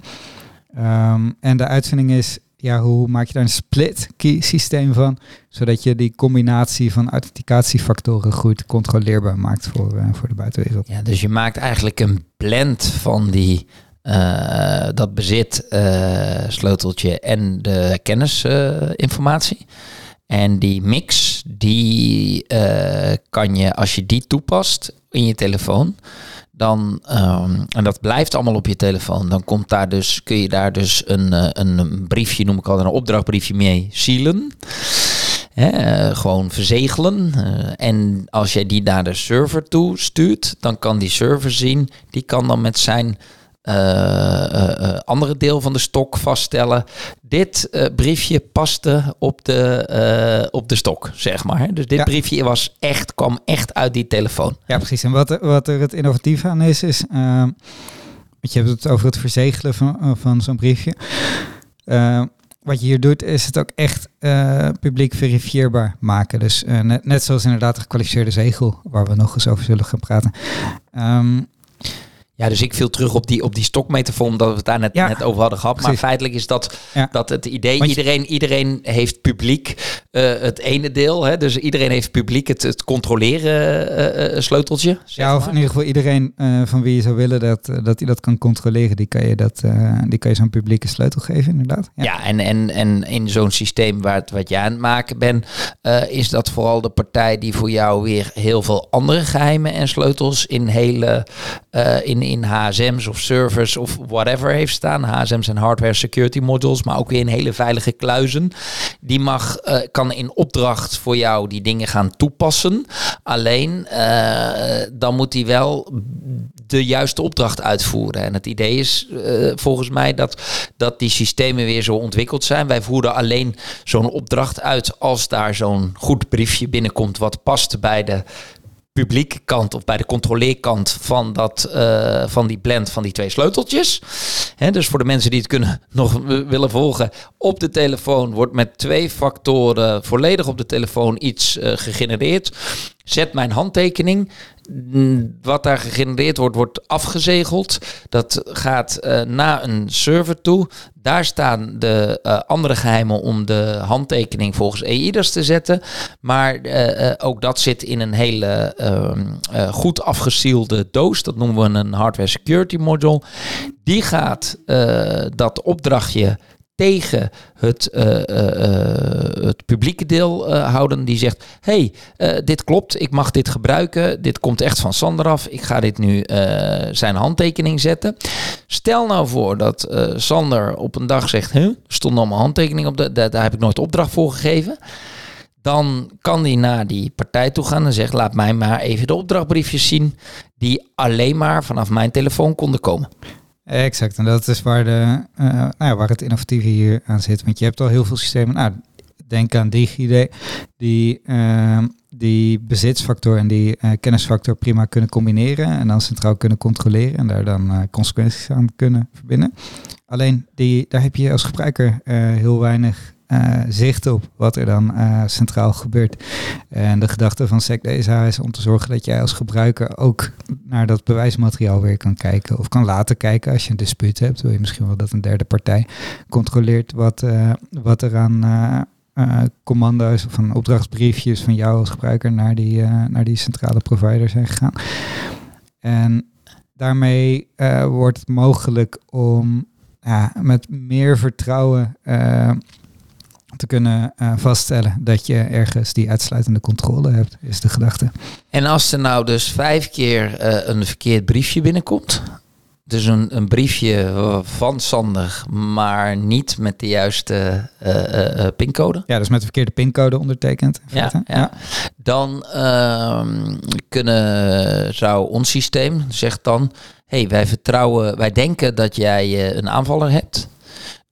S2: Ehm, en de uitvinding is, ja, hoe maak je daar een split key systeem van, zodat je die combinatie van authenticatiefactoren goed controleerbaar maat voor, voor de buitenwereld.
S1: Ja, dus je maakt eigenlijk een blend van die uh, dat bezit, uh, sleuteltje en de kennisinformatie. En die mix, die uh, kan je, als je die toepast in je telefoon, dan, um, en dat blijft allemaal op je telefoon, dan komt daar dus, kun je daar dus een, een, briefje, noem ik altijd, een opdrachtbriefje mee sealen. Gewoon verzegelen. En als jij die naar de server toe stuurt, dan kan die server zien, die kan dan met zijn andere deel van de stok vaststellen. Dit briefje paste op de, op de stok, zeg maar. Dus dit briefje was echt, kwam echt uit die telefoon.
S2: Ja, precies. En wat, wat er het innovatief aan is, is... want je hebt het over het verzegelen van, van zo'n briefje. wat je hier doet, is het ook echt publiek verifieerbaar maken. Dus net, net zoals inderdaad de gekwalificeerde zegel, waar we nog eens over zullen gaan praten. Um,
S1: ja, dus ik viel terug op die, op die stokmetafoor, omdat we het daar net, net over hadden gehad. Maar feitelijk is dat, dat het idee, iedereen, iedereen heeft publiek uh, het ene deel. Hè? Dus iedereen heeft publiek het, het controleren uh, sleuteltje.
S2: Ja, of in ieder geval iedereen van wie je zou willen dat, dat hij dat kan controleren, die kan je, dat, die kan je zo'n publieke sleutel geven, inderdaad.
S1: Ja, ja en, en, en in zo'n systeem waar het, wat jij aan het maken bent, is dat vooral de partij die voor jou weer heel veel andere geheimen en sleutels in hele in in HSM's of servers of whatever heeft staan. HSM's en hardware security modules, maar ook weer in hele veilige kluizen. Die mag, uh, kan in opdracht voor jou die dingen gaan toepassen. Alleen uh, dan moet hij wel de juiste opdracht uitvoeren. En het idee is uh, volgens mij dat, dat die systemen weer zo ontwikkeld zijn. Wij voeren alleen zo'n opdracht uit als daar zo'n goed briefje binnenkomt wat past bij de publieke kant of bij de controleerkant van, dat, uh, van die blend van die twee sleuteltjes. Dus voor de mensen die het kunnen nog willen volgen, op de telefoon wordt met twee factoren volledig op de telefoon iets uh, gegenereerd. Zet mijn handtekening. Mm, wat daar gegenereerd wordt, wordt afgezegeld. Dat gaat uh, naar een server toe. Daar staan de uh, andere geheimen om de handtekening volgens EIDAS te zetten. Maar uh, ook dat zit in een hele ehm, goed afgesielde doos. Dat noemen we een hardware security module. Die gaat dat opdrachtje tegen het, uh, uh, het publieke deel houden. Die zegt, hey, dit klopt, ik mag dit gebruiken. Dit komt echt van Sander af. Ik ga dit nu zijn handtekening zetten. Stel nou voor dat Sander op een dag zegt, huh, stond al mijn handtekening op, de, daar heb ik nooit opdracht voor gegeven dan kan die naar die partij toe gaan en zegt: laat mij maar even de opdrachtbriefjes zien die alleen maar vanaf mijn telefoon konden komen.
S2: Exact, en dat is waar, de, uh, nou waar het innovatieve hier aan zit. Want je hebt al heel veel systemen. Nou, denk aan DigiD, die, uh, die bezitsfactor en die uh, kennisfactor prima kunnen combineren en dan centraal kunnen controleren en daar dan uh, consequenties aan kunnen verbinden. Alleen die, daar heb je als gebruiker heel weinig zicht op wat er dan uh, centraal gebeurt. En de gedachte van SecDSA is om te zorgen dat jij als gebruiker ook naar dat bewijsmateriaal weer kan kijken. Of kan laten kijken als je een dispuut hebt. Wil je misschien wel dat een derde partij controleert wat, uh, wat er aan commando's of van opdrachtsbriefjes van jou als gebruiker naar die, naar die centrale provider zijn gegaan. En daarmee wordt het mogelijk om met meer vertrouwen te kunnen uh, vaststellen dat je ergens die uitsluitende controle hebt, is de gedachte.
S1: En als er nou dus vijf keer uh, een verkeerd briefje binnenkomt, dus een, een briefje van Sander, maar niet met de juiste uh, pincode.
S2: Ja, dus met de verkeerde pincode ondertekend.
S1: Ja, ja, ja. Dan ehm, kunnen, zou ons systeem zegt dan, hey, wij vertrouwen, wij denken dat jij een aanvaller hebt.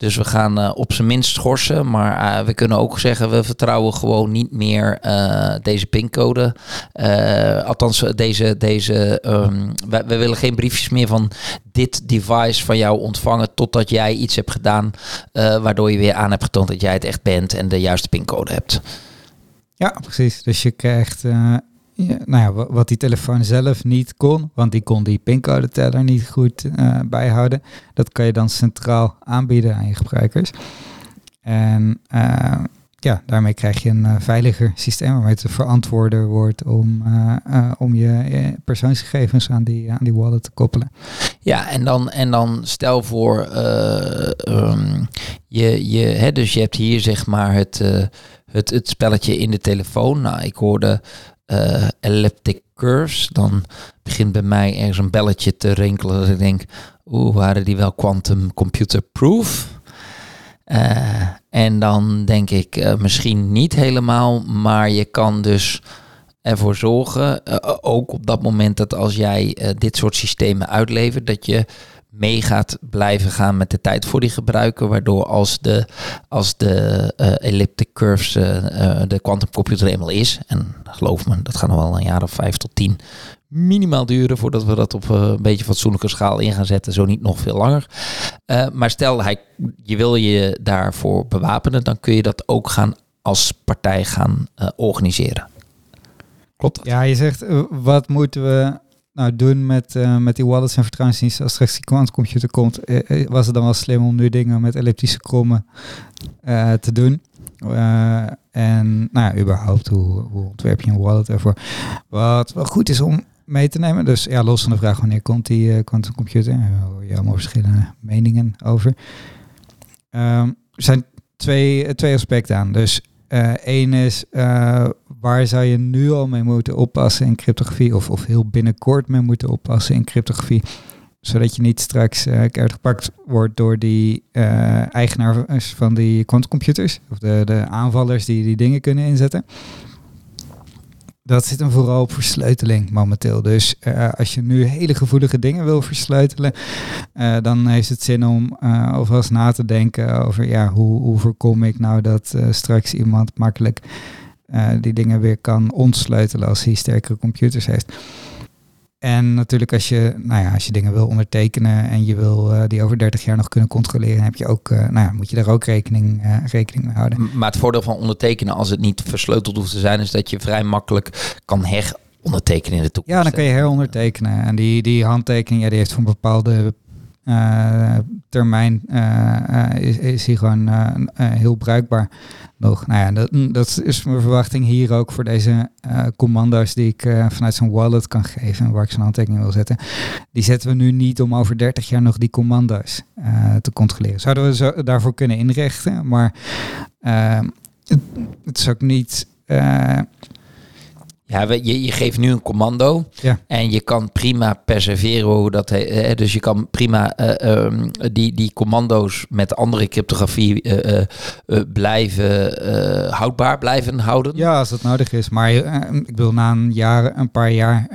S1: Dus we gaan uh, op zijn minst schorsen. Maar uh, we kunnen ook zeggen, we vertrouwen gewoon niet meer uh, deze pincode. althans, deze, deze, um, we, we, willen geen briefjes meer van dit device van jou ontvangen. Totdat jij iets hebt gedaan waardoor je weer aan hebt getoond dat jij het echt bent en de juiste pincode hebt.
S2: Ja, precies. Dus je krijgt ja, nou ja, wat die telefoon zelf niet kon, want die kon die pincode teller niet goed uh, bijhouden. Dat kan je dan centraal aanbieden aan je gebruikers. En uh, ja, daarmee krijg je een uh, veiliger systeem waarmee het verantwoorder wordt om, om je persoonsgegevens aan die, aan die wallet te koppelen.
S1: Ja, en dan, en dan stel voor, um, je, je, dus je hebt hier zeg maar het, het, het spelletje in de telefoon. Nou, ik hoorde uh, elliptic curves, dan begint bij mij ergens een belletje te rinkelen. Dat ik denk, oeh, waren die wel quantum computer proof? Uh, en dan denk ik uh, misschien niet helemaal, maar je kan dus ervoor zorgen, ook op dat moment dat als jij dit soort systemen uitlevert, dat je mee gaat blijven gaan met de tijd voor die gebruiker. Waardoor als de, als de uh, elliptic curves uh, uh, de quantumcomputer eenmaal is. En geloof me, dat gaat nog wel een jaar of vijf tot tien minimaal duren voordat we dat op een beetje fatsoenlijke schaal in gaan zetten. Zo niet nog veel langer. maar stel, hij, je wil je daarvoor bewapenen, dan kun je dat ook gaan als partij gaan organiseren. Klopt dat?
S2: Ja, je zegt, wat moeten we nou, doen met, uh, met die wallets en vertrouwensdiensten als straks die quantumcomputer komt, uh, was het dan wel slim om nu dingen met elliptische krommen te doen. en nou ja, überhaupt, hoe, hoe ontwerp je een wallet ervoor? Wat wel goed is om mee te nemen. Dus ja, los van de vraag wanneer komt die quantumcomputer, uh, je allemaal verschillende meningen over. Um, er zijn twee, twee aspecten aan. Dus Eén uh, is, uh, waar zou je nu al mee moeten oppassen in cryptografie? Of, of heel binnenkort mee moeten oppassen in cryptografie? Zodat je niet straks uh, keihard gepakt wordt door die eigenaars van die quantumcomputers. Of de, de aanvallers die die dingen kunnen inzetten. Dat zit hem vooral op versleuteling momenteel. Dus uh, als je nu hele gevoelige dingen wil versleutelen, uh, dan heeft het zin om uh, alvast na te denken over ja, hoe, hoe voorkom ik nou dat straks iemand makkelijk die dingen weer kan ontsleutelen als hij sterkere computers heeft. En natuurlijk als je, nou ja, als je dingen wil ondertekenen en je wil uh, die over 30 jaar nog kunnen controleren, heb je ook, uh, nou ja, moet je daar ook rekening, uh, rekening mee houden.
S1: Maar het voordeel van ondertekenen, als het niet versleuteld hoeft te zijn, is dat je vrij makkelijk kan herondertekenen in de toekomst.
S2: Ja, dan kun je herondertekenen. En die, die handtekening, ja, die heeft voor een bepaalde uh, termijn uh, is, is hij gewoon heel bruikbaar nog. Nou ja, dat, mm, dat, is mijn verwachting hier ook voor deze commando's die ik vanuit zo'n wallet kan geven, waar ik zo'n handtekening wil zetten. Die zetten we nu niet om over 30 jaar nog die commando's te controleren. Zouden we zo, daarvoor kunnen inrichten, maar het, is ook niet
S1: Ja, we- je, je geeft nu een commando
S2: Ja.
S1: en je kan prima preserveren hoe dat eh, Dus je kan prima eh, ehm, die, die commando's met andere cryptografie eh, eh, blijven houdbaar blijven houden.
S2: Ja, als dat nodig is. Maar ik bedoel, na een jaar, een paar jaar,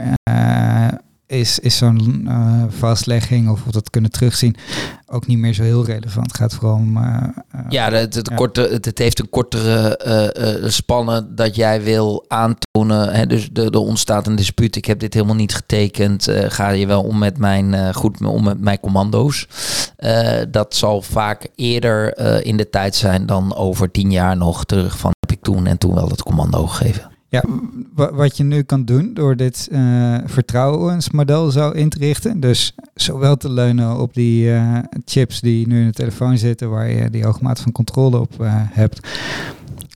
S2: is, is zo'n eh, vastlegging of we dat kunnen terugzien ook niet meer zo heel relevant. Het gaat vooral om. eh, eh,
S1: Ja, het, het,
S2: Ja.
S1: Korte, het, het heeft een kortere eh, spannen dat jij wil aantonen. Hè, dus er er ontstaat een dispuut. Ik heb dit helemaal niet getekend. Ga je wel om met mijn, goed om met mijn commando's? Dat zal vaak eerder in de tijd zijn dan over tien jaar nog terug van heb ik toen en toen wel dat commando gegeven.
S2: Ja, wa- wat je nu kan doen door dit eh, vertrouwensmodel zo in te richten, dus zowel te leunen op die eh, chips die nu in de telefoon zitten, waar je die hoge van controle op eh, hebt,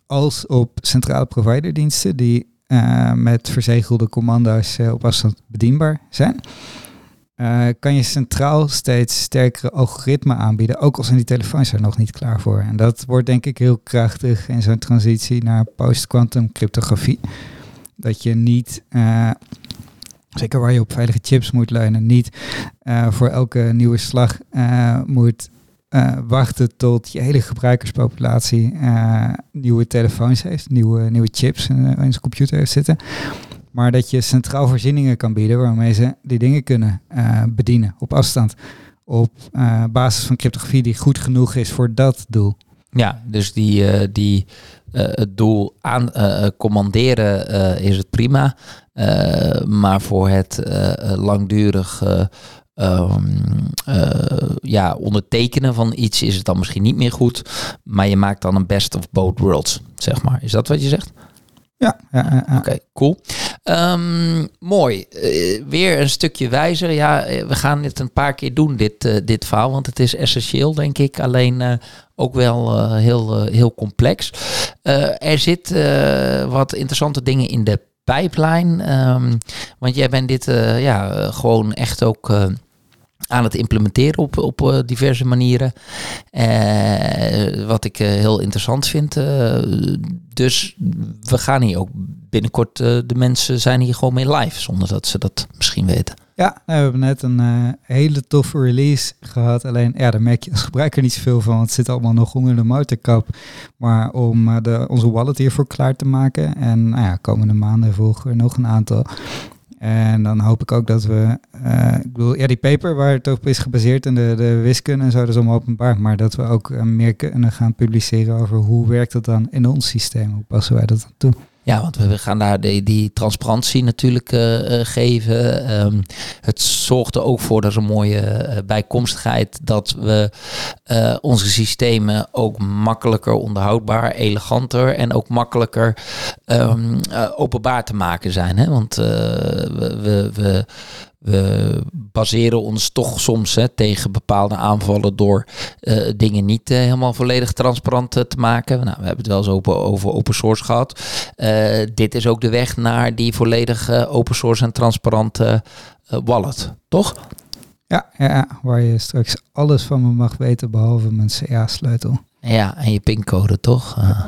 S2: als op centrale providerdiensten die met verzegelde commando's op afstand bedienbaar zijn. Eh, kan je centraal steeds sterkere algoritmen aanbieden, ook al zijn die telefoons er nog niet klaar voor. En dat wordt denk ik heel krachtig in zo'n transitie naar post-quantum cryptografie. Dat je niet, eh, zeker waar je op veilige chips moet leunen, niet eh, voor elke nieuwe slag moet wachten tot je hele gebruikerspopulatie nieuwe telefoons heeft, nieuwe, nieuwe chips in, zijn computer zitten. Maar dat je centraal voorzieningen kan bieden waarmee ze die dingen kunnen eh, bedienen op afstand. Op eh, basis van cryptografie die goed genoeg is voor dat doel.
S1: Ja, dus die, eh, die het doel aan commanderen is het prima. Maar voor het langdurig eh, ehm, eh, ja, ondertekenen van iets is het dan misschien niet meer goed. Maar je maakt dan een best of both worlds, zeg maar. Is dat wat je zegt?
S2: Ja, ja, ja.
S1: Oké, cool. Ehm, mooi. Eh, weer een stukje wijzer. Ja, eh, we gaan dit een paar keer doen, dit, eh, dit verhaal. Want het is essentieel, denk ik. Alleen ook wel heel, heel complex. Er zitten wat interessante dingen in de pijplijn. Ehm, want jij bent dit ja, gewoon echt ook... aan het implementeren op, op eh, diverse manieren. Eh, wat ik eh, heel interessant vind. Dus we gaan hier ook binnenkort, de mensen zijn hier gewoon mee live, zonder dat ze dat misschien weten.
S2: Ja, nou, we hebben net een hele toffe release gehad. Alleen, ja, daar merk je als gebruiker niet zoveel van. Want het zit allemaal nog onder de motorkap. Maar om de, onze wallet hiervoor klaar te maken. En nou ja, komende maanden volgen nog een aantal. En dan hoop ik ook dat we, eh, ik bedoel, ja, die paper waar het op is gebaseerd en de, de wiskunde en zo, dat is allemaal openbaar. Maar dat we ook eh, meer kunnen gaan publiceren over hoe werkt dat dan in ons systeem? Hoe passen wij dat dan toe?
S1: Ja, want we gaan daar die, die transparantie natuurlijk eh, eh, geven. Ehm, het zorgt er ook voor, dat is een mooie eh, bijkomstigheid, dat we onze systemen ook makkelijker onderhoudbaar, eleganter en ook makkelijker ehm, eh, openbaar te maken zijn. Hè? Want we, we, we, we baseren ons toch soms hè, tegen bepaalde aanvallen door eh, dingen niet eh, helemaal volledig transparant eh, te maken. Nou, we hebben het wel eens open, over open source gehad. Eh, dit is ook de weg naar die volledig open source en transparante wallet, toch?
S2: Ja, ja, ja, waar je straks alles van me mag weten behalve mijn CA-sleutel.
S1: Ja, en je pincode, toch? Eh,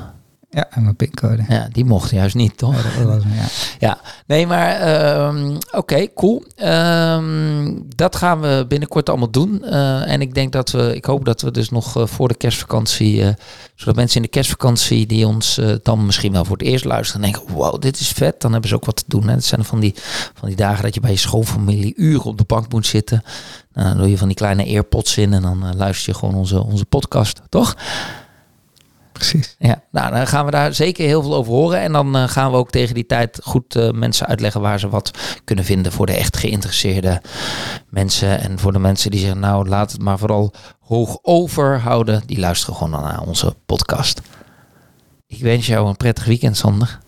S2: Ja, en mijn pincode.
S1: ja, die mocht juist niet, toch?
S2: Oh, dat was me, ja.
S1: Nee, maar ehm, oké, cool. Ehm, dat gaan we binnenkort allemaal doen. Eh, en ik denk dat we, ik hoop dat we dus nog eh, voor de kerstvakantie, eh, zodat mensen in de kerstvakantie die ons dan misschien wel voor het eerst luisteren, denken, wow, dit is vet. Dan hebben ze ook wat te doen. Hè. Het zijn van die, van die dagen dat je bij je schoonfamilie uren op de bank moet zitten. Nou, dan doe je van die kleine earpods in en dan luister je gewoon onze, onze podcast, toch?
S2: Precies.
S1: Ja, nou, dan gaan we daar zeker heel veel over horen. En dan eh, gaan we ook tegen die tijd goed eh, mensen uitleggen waar ze wat kunnen vinden voor de echt geïnteresseerde mensen. En voor de mensen die zeggen, nou, laat het maar vooral hoog overhouden. Die luisteren gewoon dan naar onze podcast. Ik wens jou een prettig weekend, Sander.